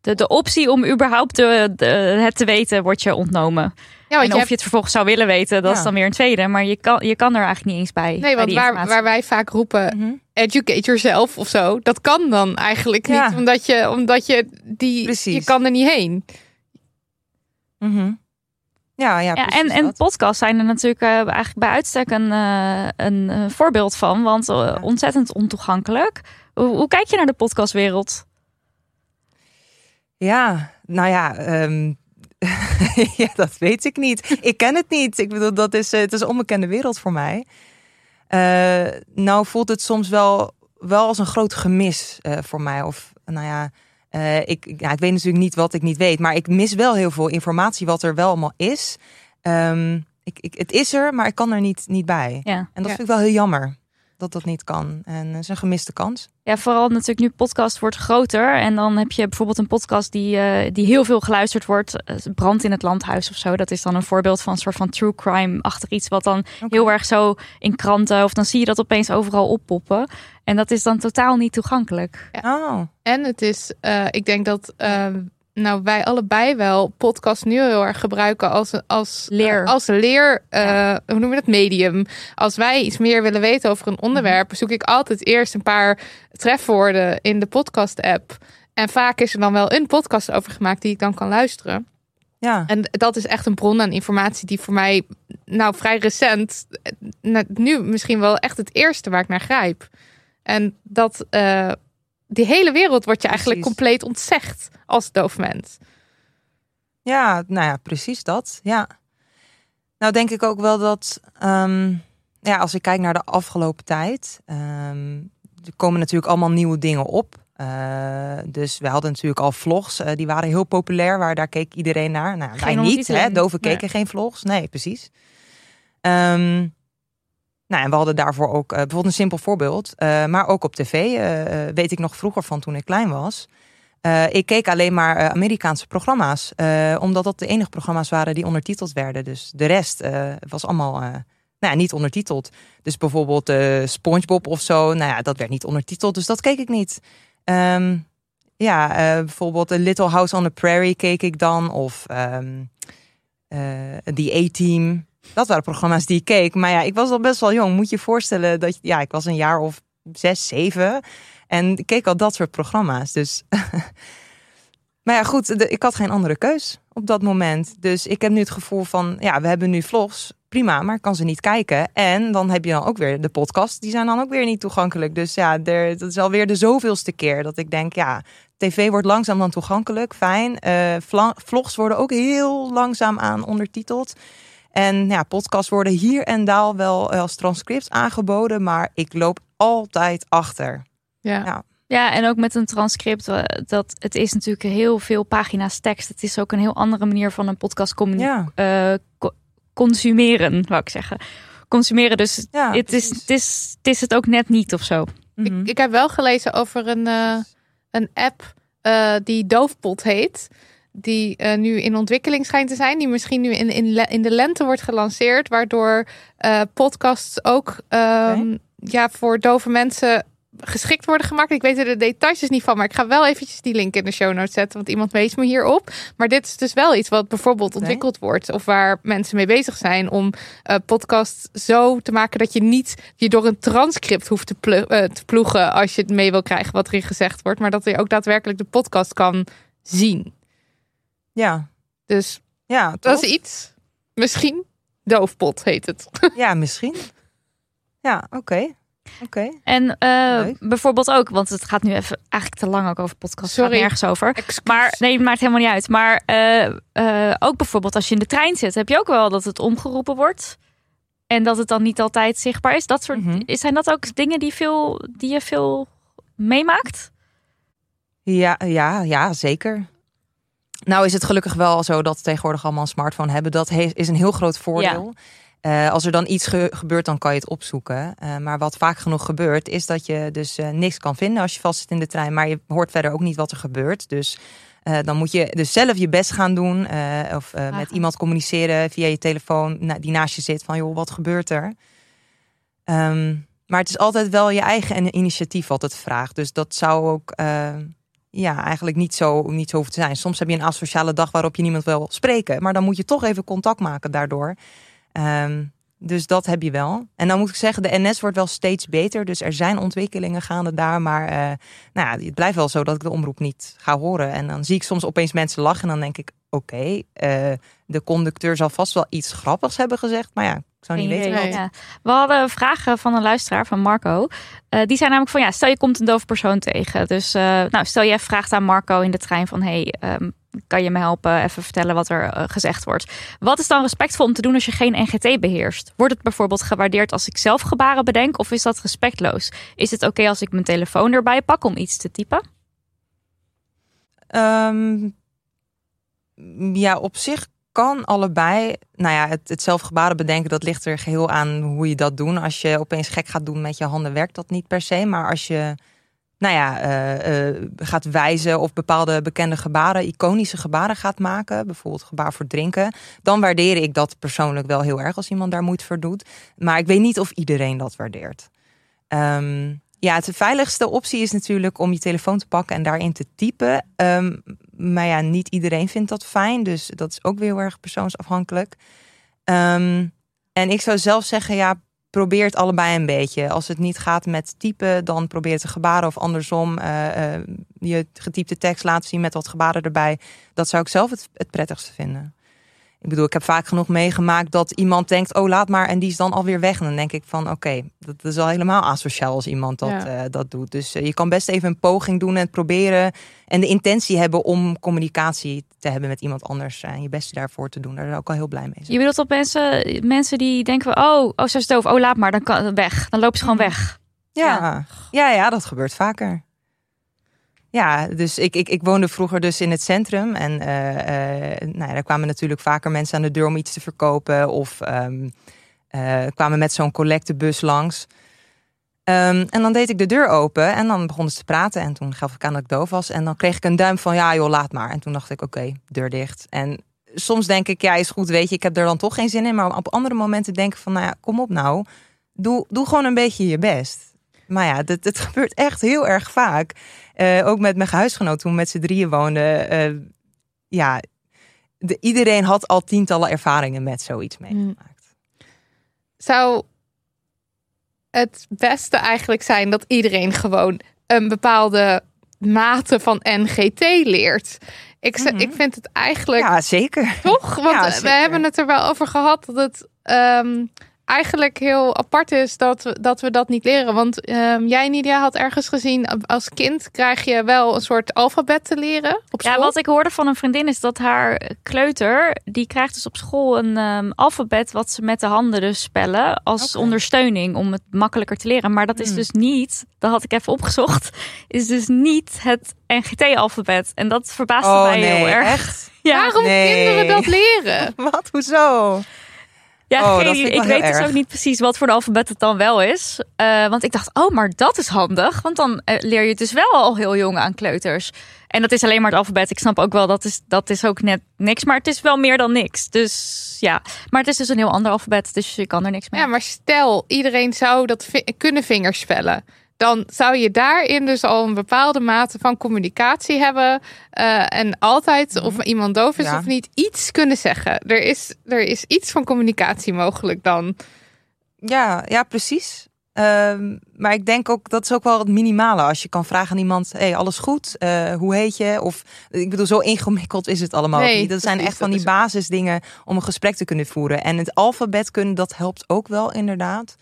de, de optie om überhaupt de, de- het te weten, wordt je ontnomen. Ja, want en je of hebt- je het vervolgens zou willen weten, dat Ja. is dan weer een tweede. Maar je kan, je kan er eigenlijk niet eens bij. nee, bij want waar, waar wij vaak roepen, educate yourself of zo, dat kan dan eigenlijk Ja. niet, omdat je, omdat je die, Precies. je kan er niet heen. Mhm. Ja, ja, Ja, en, en podcasts zijn er natuurlijk eh, eigenlijk bij uitstek een, eh, een, eh, voorbeeld van. Want Ja. ontzettend ontoegankelijk. Hoe, hoe kijk je naar de podcastwereld? Ja, nou ja, ehm, ja, dat weet ik niet. Ik ken het niet. Ik bedoel, dat is, eh, het is een onbekende wereld voor mij. Eh, nou voelt het soms wel, wel als een groot gemis eh, voor mij. Of nou ja, ik, ja, ik weet natuurlijk niet wat ik niet weet. Maar ik mis wel heel veel informatie wat er wel allemaal is. Ehm, ik, ik, het is er, maar ik kan er niet, niet bij. Ja. En dat Ja. vind ik wel heel jammer. Dat dat niet kan. En het is een gemiste kans. Ja, vooral natuurlijk nu podcast wordt groter. En dan heb je bijvoorbeeld een podcast die, eh, die heel veel geluisterd wordt. Brand in het landhuis of zo. Dat is dan een voorbeeld van een soort van true crime achter iets. Wat dan heel erg zo in kranten. Of dan zie je dat opeens overal oppoppen. En dat is dan totaal niet toegankelijk. Oh, En het is, eh, ik denk dat eh, nou, wij allebei wel podcast nu heel erg gebruiken als, als Leer. eh, als leer, eh, hoe noem je dat, medium. Als wij iets meer willen weten over een onderwerp, zoek ik altijd eerst een paar trefwoorden in de podcast-app. En vaak is er dan wel een podcast over gemaakt die ik dan kan luisteren. ja. En dat is echt een bron aan informatie die voor mij, nou vrij recent, eh, nu misschien wel echt het eerste waar ik naar grijp. En dat eh, die hele wereld wordt je eigenlijk compleet ontzegd als doof mens. Ja, nou ja, precies dat. Ja. Nou denk ik ook wel dat, ehm, ja, als ik kijk naar de afgelopen tijd, ehm, er komen natuurlijk allemaal nieuwe dingen op. Eh, dus we hadden natuurlijk al vlogs, eh, die waren heel populair, waar daar keek iedereen naar. Nou, Geen wij niet, hè? Doven Nee. keken geen vlogs. Nee, precies. Ehm, nou, en we hadden daarvoor ook eh, bijvoorbeeld een simpel voorbeeld, maar ook op tv, weet ik nog vroeger van toen ik klein was. Eh, ik keek alleen maar eh, Amerikaanse programma's, eh, omdat dat de enige programma's waren die ondertiteld werden. Dus de rest was allemaal nou ja, niet ondertiteld. Dus bijvoorbeeld SpongeBob of zo, nou ja, dat werd niet ondertiteld, dus dat keek ik niet. Ehm, ja, bijvoorbeeld Little House on the Prairie keek ik dan, of ehm eh, The A-Team. Dat waren programma's die ik keek. Maar ja, ik was al best wel jong. Moet je je voorstellen dat ja, ik was een jaar of zes, zeven. En ik keek al dat soort programma's. Dus. maar ja, goed, ik had geen andere keus op dat moment. Dus ik heb nu het gevoel van, ja, we hebben nu vlogs. Prima, maar ik kan ze niet kijken. En dan heb je dan ook weer de podcast. Die zijn dan ook weer niet toegankelijk. Dus ja, dat is alweer de zoveelste keer dat ik denk, ja, tv wordt langzaam dan toegankelijk. Fijn. Eh, vlogs worden ook heel langzaam aan ondertiteld. En ja, podcasts worden hier en daar wel als transcript aangeboden. Maar ik loop altijd achter. Ja. Ja. Ja, en ook met een transcript. eh, Dat, het is natuurlijk heel veel pagina's tekst. Het is ook een heel andere manier van een podcast Ja, eh, co- consumeren, wou ik zeggen. Consumeren, dus ja het, is, het, is, het is het ook net niet of zo. Mhm. Ik, ik heb wel gelezen over een, eh, een app eh, die Doofpot heet. Die eh, nu in ontwikkeling schijnt te zijn. Die misschien nu in, in, in de lente wordt gelanceerd. Waardoor eh, podcasts ook ehm, ja, voor dove mensen geschikt worden gemaakt. Ik weet er de details dus niet van. Maar ik ga wel eventjes die link in de show notes zetten. Want iemand wees me hierop. Maar dit is dus wel iets wat bijvoorbeeld ontwikkeld wordt. Of waar mensen mee bezig zijn. Om eh podcast zo te maken dat je niet je door een transcript hoeft te, eh, te ploegen. Als je het mee wil krijgen wat erin gezegd wordt. Maar dat je ook daadwerkelijk de podcast kan zien. ja, Dus ja, dat is iets. Misschien. Doofpot heet het. Ja, misschien. Ja, oké. Oké. En eh, bijvoorbeeld ook, want het gaat nu even eigenlijk te lang ook over podcast. Sorry. Gaat nergens over. Maar nee, het maakt helemaal niet uit. Maar eh, eh, ook bijvoorbeeld als je in de trein zit, heb je ook wel dat het omgeroepen wordt. En dat het dan niet altijd zichtbaar is. Dat soort, Mhm. Zijn dat ook dingen die, veel, die je veel meemaakt? Ja, ja, ja, zeker. Nou is het gelukkig wel zo dat we tegenwoordig allemaal een smartphone hebben. Dat is een heel groot voordeel. Eh, als er dan iets ge- gebeurt, dan kan je het opzoeken. Eh, maar wat vaak genoeg gebeurt, is dat je dus eh, niks kan vinden als je vast zit in de trein. Maar je hoort verder ook niet wat er gebeurt. Dus dan moet je dus zelf je best gaan doen. of met iemand communiceren via je telefoon na- die naast je zit. Van joh, wat gebeurt er? Ehm, maar het is altijd wel je eigen initiatief wat het vraagt. Dus dat zou ook ja, eigenlijk niet zo, niet zo hoeven te zijn. Soms heb je een asociale dag waarop je niemand wil spreken. Maar dan moet je toch even contact maken daardoor. Ehm, dus dat heb je wel. En dan moet ik zeggen, de NS wordt wel steeds beter. Dus er zijn ontwikkelingen gaande daar. Maar eh, nou ja, het blijft wel zo dat ik de omroep niet ga horen. En dan zie ik soms opeens mensen lachen. En dan denk ik, oké, eh, de conducteur zal vast wel iets grappigs hebben gezegd. Maar ja, ik zou niet weten. Ja. We hadden vragen van een luisteraar, van Marco. Eh, die zei namelijk van, ja, stel je komt een doof persoon tegen. Dus eh, nou, stel je vraagt aan Marco in de trein van... hey, ehm, kan je me helpen even vertellen wat er eh, gezegd wordt? Wat is dan respectvol om te doen als je geen NGT beheerst? Wordt het bijvoorbeeld gewaardeerd als ik zelf gebaren bedenk... of is dat respectloos? Is het oké als ik mijn telefoon erbij pak om iets te typen? Ehm, ja, op zich kan allebei. Nou ja, het, het zelf gebaren bedenken, dat ligt er geheel aan hoe je dat doet. Als je opeens gek gaat doen met je handen, werkt dat niet per se. Maar als je, nou ja, eh, eh, gaat wijzen of bepaalde bekende gebaren, iconische gebaren gaat maken, bijvoorbeeld gebaar voor drinken, dan waardeer ik dat persoonlijk wel heel erg als iemand daar moeite voor doet. Maar ik weet niet of iedereen dat waardeert. Ehm, ja, het veiligste optie is natuurlijk om je telefoon te pakken en daarin te typen. Ehm, maar ja, niet iedereen vindt dat fijn. Dus dat is ook weer heel erg persoonsafhankelijk. Ehm, en ik zou zelf zeggen, ja, probeer het allebei een beetje. Als het niet gaat met typen, dan probeer te gebaren of andersom. Uh, uh, je getypte tekst laten zien met wat gebaren erbij. Dat zou ik zelf het, het prettigste vinden. Ik bedoel, ik heb vaak genoeg meegemaakt dat iemand denkt, oh laat maar, en die is dan alweer weg. En dan denk ik van, oké, dat is al helemaal asociaal als iemand dat, Ja. eh, dat doet. Dus eh, je kan best even een poging doen en het proberen en de intentie hebben om communicatie te hebben met iemand anders en je best daarvoor te doen. Daar zou ik al heel blij mee zijn. Je bedoelt dat mensen, mensen die denken, oh, oh, ze is doof, oh, laat maar, dan kan weg. Dan lopen ze gewoon weg. Ja, ja, ja, dat gebeurt vaker. Ja, dus ik, ik, ik woonde vroeger dus in het centrum. En eh, eh, nou ja, daar kwamen natuurlijk vaker mensen aan de deur om iets te verkopen. Of ehm, eh, kwamen met zo'n collectebus langs. Ehm, en dan deed ik de deur open en dan begonnen ze te praten. En toen gaf ik aan dat ik doof was. En dan kreeg ik een duim van, ja joh, laat maar. En toen dacht ik, oké, deur dicht. En soms denk ik, ja, is goed, weet je, ik heb er dan toch geen zin in. Maar op andere momenten denk ik van, nou ja, kom op nou. Doe, doe gewoon een beetje je best. Maar ja, dat, dat gebeurt echt heel erg vaak. Eh, ook met mijn huisgenoot toen we met z'n drieën woonden. eh, ja, de, iedereen had al tientallen ervaringen met zoiets meegemaakt. Zou het beste eigenlijk zijn dat iedereen gewoon een bepaalde mate van NGT leert? Ik, Mhm. ik vind het eigenlijk Ja, zeker. Toch? Want Ja, eh, we hebben het er wel over gehad dat het ehm, eigenlijk heel apart is dat we dat, we dat niet leren. Want ehm, jij, Nidia, had ergens gezien, als kind krijg je wel een soort alfabet te leren op school. Ja, wat ik hoorde van een vriendin is dat haar kleuter, die krijgt dus op school een ehm, alfabet wat ze met de handen dus spellen als ondersteuning om het makkelijker te leren. Maar dat is Hmm. dus niet, dat had ik even opgezocht, is dus niet het NGT-alfabet. En dat verbaasde Oh mij nee, heel erg. echt? Ja, Waarom Nee. kinderen dat leren? Wat? Hoezo? Ja Oh, geen ik weet dus ook niet precies wat voor een alfabet het dan wel is. Eh, want ik dacht, oh, maar dat is handig. Want dan eh, leer je het dus wel al heel jong aan kleuters. En dat is alleen maar het alfabet. Ik snap ook wel, dat is, dat is ook net niks. Maar het is wel meer dan niks. Dus ja, maar het is dus een heel ander alfabet. Dus je kan er niks mee. Ja, maar stel, iedereen zou dat kunnen vingerspellen. Dan zou je daarin dus al een bepaalde mate van communicatie hebben. eh, en altijd, of iemand doof is Ja. of niet, iets kunnen zeggen. Er is, er is iets van communicatie mogelijk dan. Ja, ja precies. Ehm, maar ik denk ook, dat is ook wel het minimale. Als je kan vragen aan iemand, hey, alles goed? Eh, hoe heet je? Of, ik bedoel, zo ingewikkeld is het allemaal Nee, niet. Dat zijn echt van die basisdingen om een gesprek te kunnen voeren. En het alfabet kunnen, dat helpt ook wel inderdaad.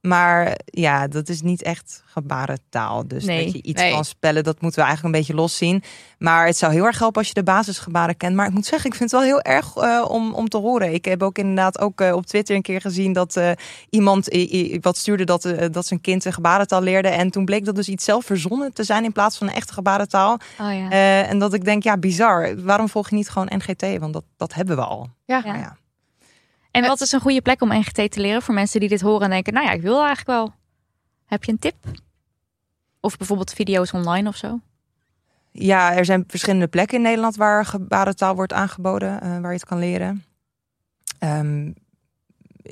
Maar ja, dat is niet echt gebarentaal. Dus Nee, dat je iets nee. kan spellen, dat moeten we eigenlijk een beetje loszien. Maar het zou heel erg helpen als je de basisgebaren kent. Maar ik moet zeggen, ik vind het wel heel erg eh, om, om te horen. Ik heb ook inderdaad ook eh, op Twitter een keer gezien dat eh, iemand wat stuurde dat, dat zijn kind een gebarentaal leerde. En toen bleek dat dus iets zelf verzonnen te zijn in plaats van een echte gebarentaal. Oh ja. En dat ik denk, ja, bizar. Waarom volg je niet gewoon NGT? Want dat, dat hebben we al. Ja. Ja. En wat is een goede plek om NGT te leren voor mensen die dit horen en denken, nou ja, ik wil eigenlijk wel. Heb je een tip? Of bijvoorbeeld video's online of zo? Ja, er zijn verschillende plekken in Nederland waar gebarentaal wordt aangeboden, eh, waar je het kan leren. Ehm,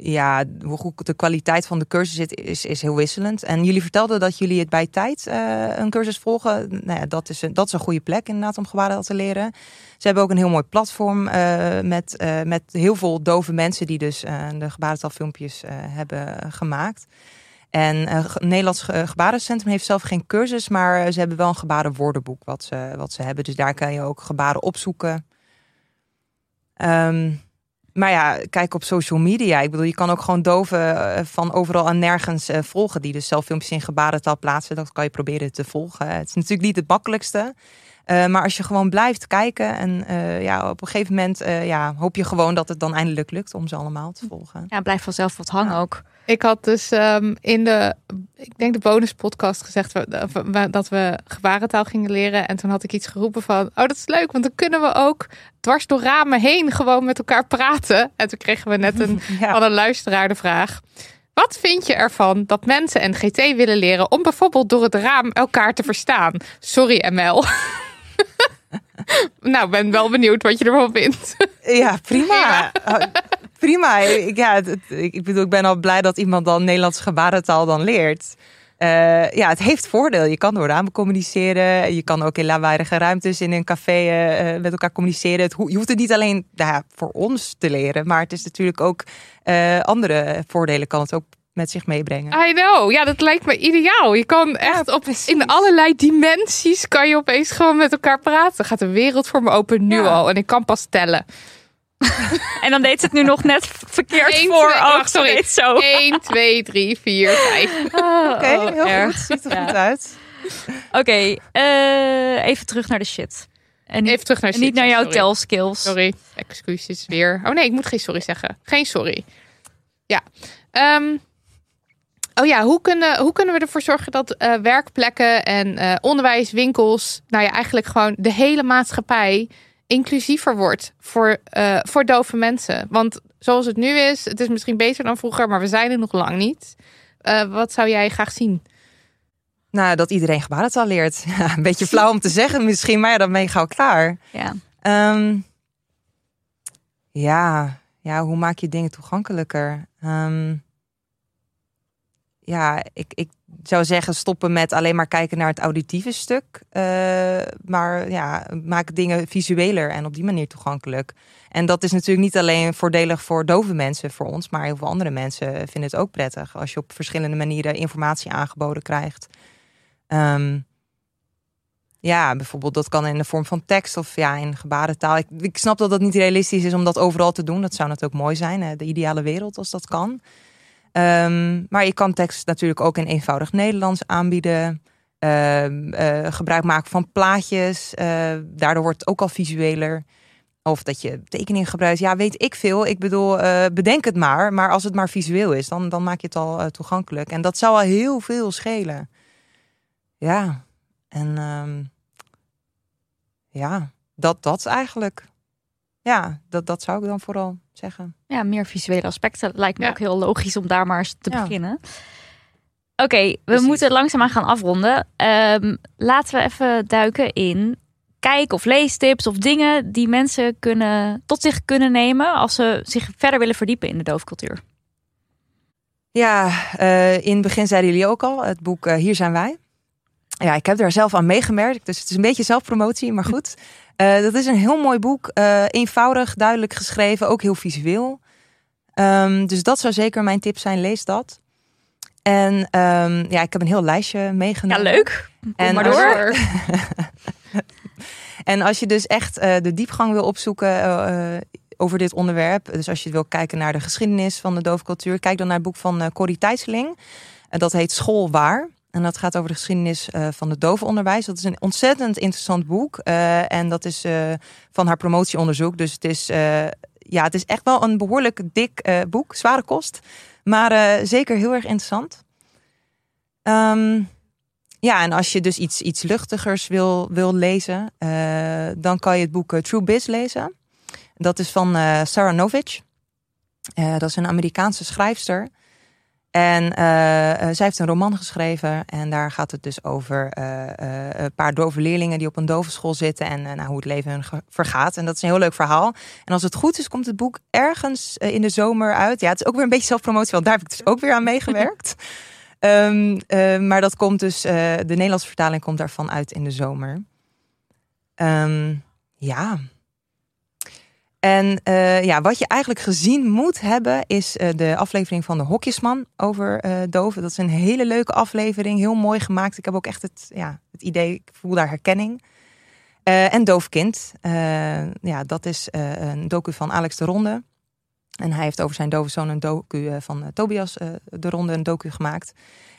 ja, hoe goed de kwaliteit van de cursus zit, is, is heel wisselend. En jullie vertelden dat jullie het bij tijd eh, een cursus volgen. Nou ja, dat is, een, dat is een goede plek inderdaad om gebarentaal te leren. Ze hebben ook een heel mooi platform eh, met, eh, met heel veel dove mensen die dus de gebarentaalfilmpjes hebben gemaakt. En het Nederlands Ge- Gebarencentrum heeft zelf geen cursus, maar ze hebben wel een gebarenwoordenboek wat ze, wat ze hebben. Dus daar kan je ook gebaren opzoeken. Ehm, maar ja, kijk op social media. Ik bedoel, je kan ook gewoon doven eh, van overal en nergens eh, volgen. Die dus zelf filmpjes in gebarentaal plaatsen. Dat kan je proberen te volgen. Het is natuurlijk niet het makkelijkste. Eh, maar als je gewoon blijft kijken en ja, op een gegeven moment ja, hoop je gewoon dat het dan eindelijk lukt om ze allemaal te volgen. Ja, blijft vanzelf wat hangen Ja. ook. Ik had dus ehm, in de, ik denk de bonuspodcast gezegd dat we gebarentaal gingen leren. En toen had ik iets geroepen van, oh dat is leuk, want dan kunnen we ook dwars door ramen heen gewoon met elkaar praten. En toen kregen we net een, Ja. van een luisteraar de vraag. Wat vind je ervan dat mensen en GT willen leren om bijvoorbeeld door het raam elkaar te verstaan? Sorry ML. nou, ben wel benieuwd wat je ervan vindt. Ja, prima. Oh, prima. Ik, ja, het- het- ik bedoel, ik ben al blij dat iemand dan Nederlandse gebarentaal dan leert. Eh, ja, het heeft voordeel. Je kan door ramen communiceren. Je kan ook in lawaaiige ruimtes in een café eh, eh, met elkaar communiceren. Het, ho- je hoeft het niet alleen nou ja, voor ons te leren, maar het is natuurlijk ook andere voordelen kan het ook met zich meebrengen. I know. Ja, dat lijkt me ideaal. Je kan echt op in allerlei dimensies kan je opeens gewoon met elkaar praten. Gaat de wereld voor me open nu Ja. al en ik kan pas tellen. En dan deed ze het nu nog net verkeerd Eén, voor. twee- wacht, sorry. zo. 1, 2, 3, 4, 5. Oké, heel erg. goed. Ziet er Ja. goed uit. Oké, eh, even terug naar de shit. En niet, Even terug naar en niet shit, naar jouw sorry. tel skills. Sorry, excuses weer. Oh nee, ik moet geen sorry zeggen. Geen sorry. Ja. Ehm, oh ja, hoe kunnen, hoe kunnen we ervoor zorgen dat eh, werkplekken en eh, onderwijs, winkels, nou ja, eigenlijk gewoon de hele maatschappij inclusiever wordt voor, eh, voor dove mensen? Want zoals het nu is, het is misschien beter dan vroeger, maar we zijn er nog lang niet. Eh, wat zou jij graag zien? Nou, dat iedereen gebarentaal leert. Ja, een beetje flauw om te zeggen misschien, maar ja, dan ben je gauw klaar. Ja. Ehm, ja, ja, hoe maak je dingen toegankelijker? Ehm, ja, ik, ik zou zeggen stoppen met alleen maar kijken naar het auditieve stuk. eh, maar ja, maak dingen visueler en op die manier toegankelijk. En dat is natuurlijk niet alleen voordelig voor dove mensen, voor ons, maar heel veel andere mensen vinden het ook prettig als je op verschillende manieren informatie aangeboden krijgt. Ehm, ja, bijvoorbeeld dat kan in de vorm van tekst of ja, in gebarentaal. Ik, ik snap dat dat niet realistisch is om dat overal te doen. Dat zou natuurlijk mooi zijn, hè, de ideale wereld als dat kan. Ehm, maar je kan tekst natuurlijk ook in eenvoudig Nederlands aanbieden. Ehm, eh, gebruik maken van plaatjes. eh, daardoor wordt het ook al visueler. Of dat je tekening gebruikt. Ja, weet ik veel. Ik bedoel, eh, bedenk het maar. Maar als het maar visueel is, dan, dan maak je het al toegankelijk. En dat zou al heel veel schelen. Ja, en ehm, ja, dat, dat eigenlijk. Ja, dat, dat zou ik dan vooral zeggen. ja, meer visuele aspecten. Lijkt me Ja. ook heel logisch om daar maar eens te Ja. beginnen. Oké, we Precies. moeten langzaamaan gaan afronden. Ehm, laten we even duiken in kijk- of leestips of dingen die mensen kunnen, tot zich kunnen nemen als ze zich verder willen verdiepen in de doofcultuur. Ja, eh, in het begin zeiden jullie ook al, het boek eh, Hier zijn wij. Ja, ik heb daar zelf aan meegemerkt, dus het is een beetje zelfpromotie, maar goed. Eh, dat is een heel mooi boek, eh, eenvoudig, duidelijk geschreven, ook heel visueel. Ehm, dus dat zou zeker mijn tip zijn, lees dat. En ehm, ja, ik heb een heel lijstje Ja, meegenomen. leuk. Kom En maar als- door. En als je dus echt eh, de diepgang wil opzoeken over dit onderwerp, dus als je wil kijken naar de geschiedenis van de doofcultuur, kijk dan naar het boek van Corrie Tijsseling. En dat heet School Waar. En dat gaat over de geschiedenis eh, van het dovenonderwijs. Dat is een ontzettend interessant boek. eh, en dat is eh, van haar promotieonderzoek. Dus het is, ja, het is echt wel een behoorlijk dik boek. Zware kost. Maar zeker heel erg interessant. Ehm, ja, en als je dus iets, iets luchtigers wil, wil lezen, dan kan je het boek True Biz lezen. Dat is van Sarah Novich. Dat is een Amerikaanse schrijfster. En eh, eh, zij heeft een roman geschreven. En daar gaat het dus over eh, een paar dove leerlingen die op een dovenschool zitten. En nou, hoe het leven hun vergaat. En dat is een heel leuk verhaal. En als het goed is, komt het boek ergens in de zomer uit. Ja, het is ook weer een beetje zelfpromotie, want daar heb ik dus ook weer aan meegewerkt. Ehm, eh, maar dat komt dus, de Nederlandse vertaling komt daarvan uit in de zomer. Ehm, ja. En eh, ja, wat je eigenlijk gezien moet hebben, is eh, de aflevering van de Hokjesman over eh doven. Dat is een hele leuke aflevering, heel mooi gemaakt. Ik heb ook echt het, ja, het idee, ik voel daar herkenning. En Doofkind, ja, dat is een docu van Alex de Ronde. En hij heeft over zijn dove zoon een docu eh, van eh, Tobias eh, de Ronde, een docu gemaakt.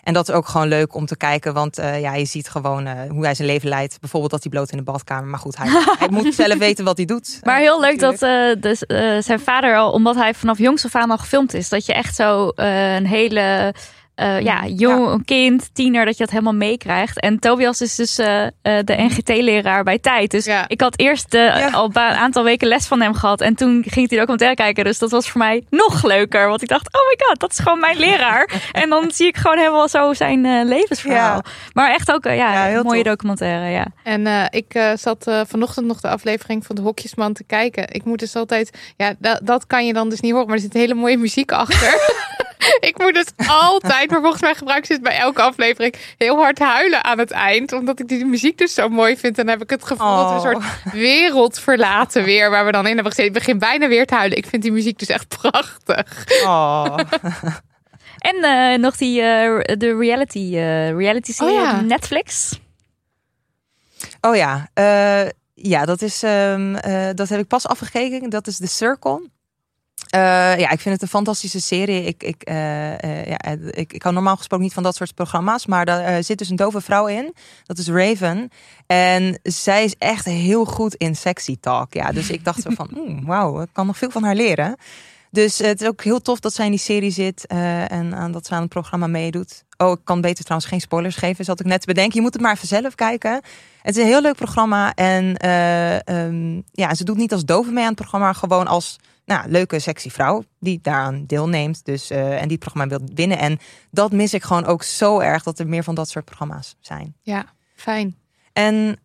En dat is ook gewoon leuk om te kijken, want ja, je ziet gewoon hoe hij zijn leven leidt. Bijvoorbeeld dat hij bloot in de badkamer. Maar goed, hij, hij moet zelf weten wat hij doet. Maar heel leuk dat natuurlijk. dus, zijn vader al, omdat hij vanaf jongs af aan al gefilmd is, dat je echt zo een hele eh, ja, jong een kind, tiener, dat je dat helemaal meekrijgt. En Tobias is dus eh, eh, de NGT-leraar bij Tijd. Dus Ja. ik had eerst al een aantal weken les van hem gehad. En toen ging hij de documentaire kijken. Dus dat was voor mij nog leuker. Want ik dacht, oh my god, dat is gewoon mijn leraar. en dan zie ik gewoon helemaal zo zijn levensverhaal. Ja. Maar echt ook, ja, heel mooie tof. documentaire, ja. En ik zat vanochtend nog de aflevering van de Hokjesman te kijken. Ik moet dus altijd, ja, da- dat kan je dan dus niet horen, maar er zit hele mooie muziek achter. ik moet dus altijd, maar volgens mij gebruik ze het bij elke aflevering, heel hard huilen aan het eind. Omdat ik die muziek dus zo mooi vind. En dan heb ik het gevoel dat we een Oh. soort wereld verlaten weer, waar we dan in hebben gezeten. Ik begin bijna weer te huilen. Ik vind die muziek dus echt prachtig. Oh. En eh, nog die eh, de reality, eh reality serie Oh ja. op Netflix. Oh ja, Eh, ja dat, is, ehm, eh, dat heb ik pas afgekeken. Dat is The Circle. Eh, ja, ik vind het een fantastische serie. Ik, ik, eh, eh, ja, ik, ik hou normaal gesproken niet van dat soort programma's. Maar daar zit dus een dove vrouw in. Dat is Raven. En zij is echt heel goed in sexy talk. Ja, dus ik dacht zo van, oeh, wauw, ik kan nog veel van haar leren. Dus het is ook heel tof dat zij in die serie zit en aan dat ze aan het programma meedoet. Oh, ik kan beter trouwens geen spoilers geven, zat ik net te bedenken. Je moet het maar even zelf kijken. Het is een heel leuk programma en eh, ehm, ja, ze doet niet als dove mee aan het programma, gewoon als nou, leuke, sexy vrouw die daaraan deelneemt. Dus, eh, en die het programma wil winnen. En dat mis ik gewoon ook zo erg dat er meer van dat soort programma's zijn. Ja, fijn. En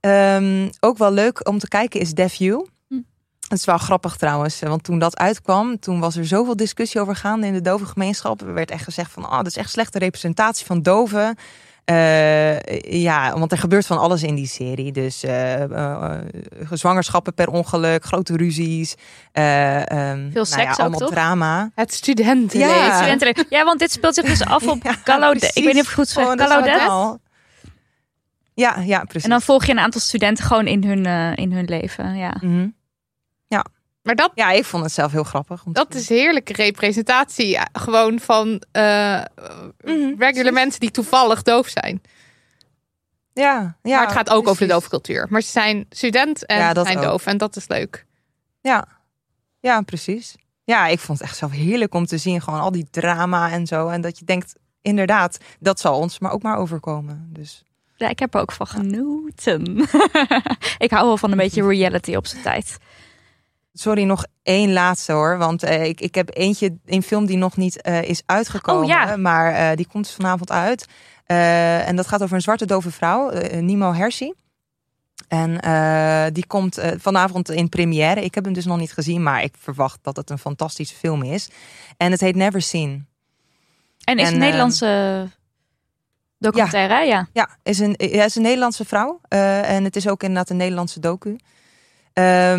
ehm, ook wel leuk om te kijken is Def You. Hm. Het is wel grappig trouwens, want toen dat uitkwam, toen was er zoveel discussie over gaande in de dove gemeenschap. Er werd echt gezegd van, oh, dat is echt slechte representatie van doven. Eh, ja, want er gebeurt van alles in die serie. Dus eh, eh, eh, zwangerschappen per ongeluk, grote ruzies. eh, ehm, Veel nou ja, seks ook, allemaal toch? drama. Het studentenleven. Ja. Studentenleven. Ja, want dit speelt zich dus af op Ja. Ik weet niet of ik het goed zeg. Oh, wel- Ja, ja, precies. En dan volg je een aantal studenten gewoon in hun, in hun leven. Ja. Mhm. Maar dat, Ja, ik vond het zelf heel grappig. dat is heerlijke representatie. ja, Gewoon van eh Mhm, regular mensen die toevallig doof zijn. Ja, ja. maar het gaat ook over de doofcultuur. Maar ze zijn student en Ja, dat zijn ook. doof. En dat is leuk. Ja. ja, precies. Ja, ik vond het echt zelf heerlijk om te zien. Gewoon al die drama en zo. En dat je denkt, inderdaad, dat zal ons maar ook maar overkomen. Dus ja, ik heb er ook van genoten. ik hou wel van een beetje reality op zijn tijd. Sorry, nog één laatste hoor. Want eh, ik, ik heb eentje, een film die nog niet eh, is uitgekomen. Oh, ja. Maar eh, die komt vanavond uit. En dat gaat over een zwarte dove vrouw, Nimo Hershey. En die komt vanavond in première. Ik heb hem dus nog niet gezien, maar ik verwacht dat het een fantastische film is. En het heet Never Seen. En is En, een Nederlandse documentaire, ja. ja. Ja, is een, ja, is een Nederlandse vrouw. En het is ook inderdaad een Nederlandse docu. Ja,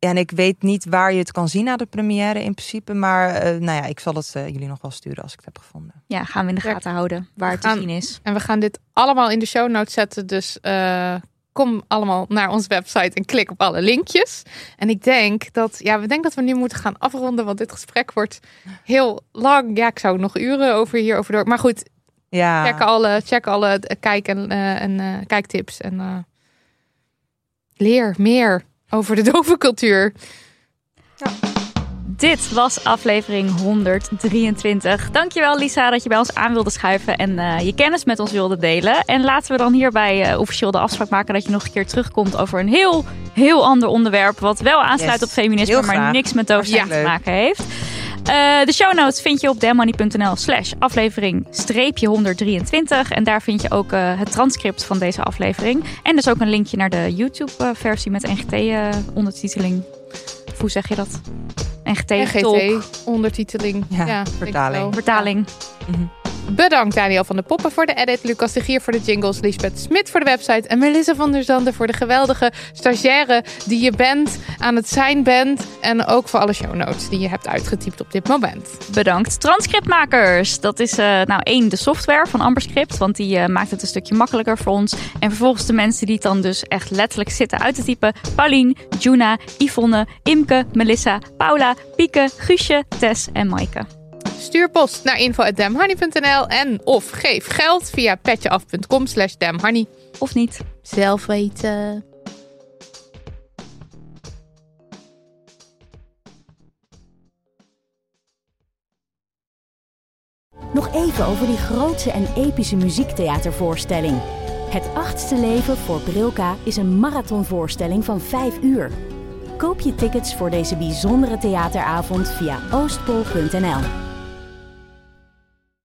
en ik weet niet waar je het kan zien na de première in principe. Maar eh, nou ja, ik zal het eh, jullie nog wel sturen als ik het heb gevonden. Ja, gaan we in de Ja. gaten houden waar het te gaan- zien is. En we gaan dit allemaal in de show notes zetten. Dus eh, kom allemaal naar onze website en klik op alle linkjes. En ik denk dat, ja, we denken dat we nu moeten gaan afronden. Want dit gesprek wordt heel lang. Ja, ik zou nog uren over hierover door. Maar goed, Ja, check alle, check alle eh, kijk- en, eh, en kijktips. En eh, leer meer over de dove cultuur. Dit was aflevering 123. Dankjewel Lisa dat je bij ons aan wilde schuiven en eh, je kennis met ons wilde delen. En laten we dan hierbij eh, officieel de afspraak maken dat je nog een keer terugkomt over een heel, heel ander onderwerp. Wat wel aansluit Yes, op feminisme, maar niks met doofheid Ja. te maken heeft. Eh, de show notes vind je op demoney.nl slash aflevering streepje 123. En daar vind je ook eh, het transcript van deze aflevering. En dus ook een linkje naar de YouTube eh, versie met NGT-ondertiteling. hoe zeg je dat? NGT-tolk. NGT, ondertiteling. Ja, Ja, vertaling. Vertaling. Mhm. Bedankt Daniel van de Poppen voor de edit, Lucas de Gier voor de jingles, Lisbeth Smit voor de website en Melissa van der Zanden voor de geweldige stagiaire die je bent, aan het zijn bent en ook voor alle show notes die je hebt uitgetypt op dit moment. Bedankt transcriptmakers. Dat is uh, nou één de software van Amberscript, want die uh, maakt het een stukje makkelijker voor ons. En vervolgens de mensen die het dan dus echt letterlijk zitten uit te typen. Paulien, Juna, Yvonne, Imke, Melissa, Paula, Pieke, Guusje, Tess en Maaike. Stuur post naar info.damhoney.nl en of geef geld via petjeaf.com slash damhoney. Of niet. Zelf weten. Nog even over die grootse en epische muziektheatervoorstelling. Het achtste leven voor Brilka is een marathonvoorstelling van 5 uur. Koop je tickets voor deze bijzondere theateravond via oostpol.nl.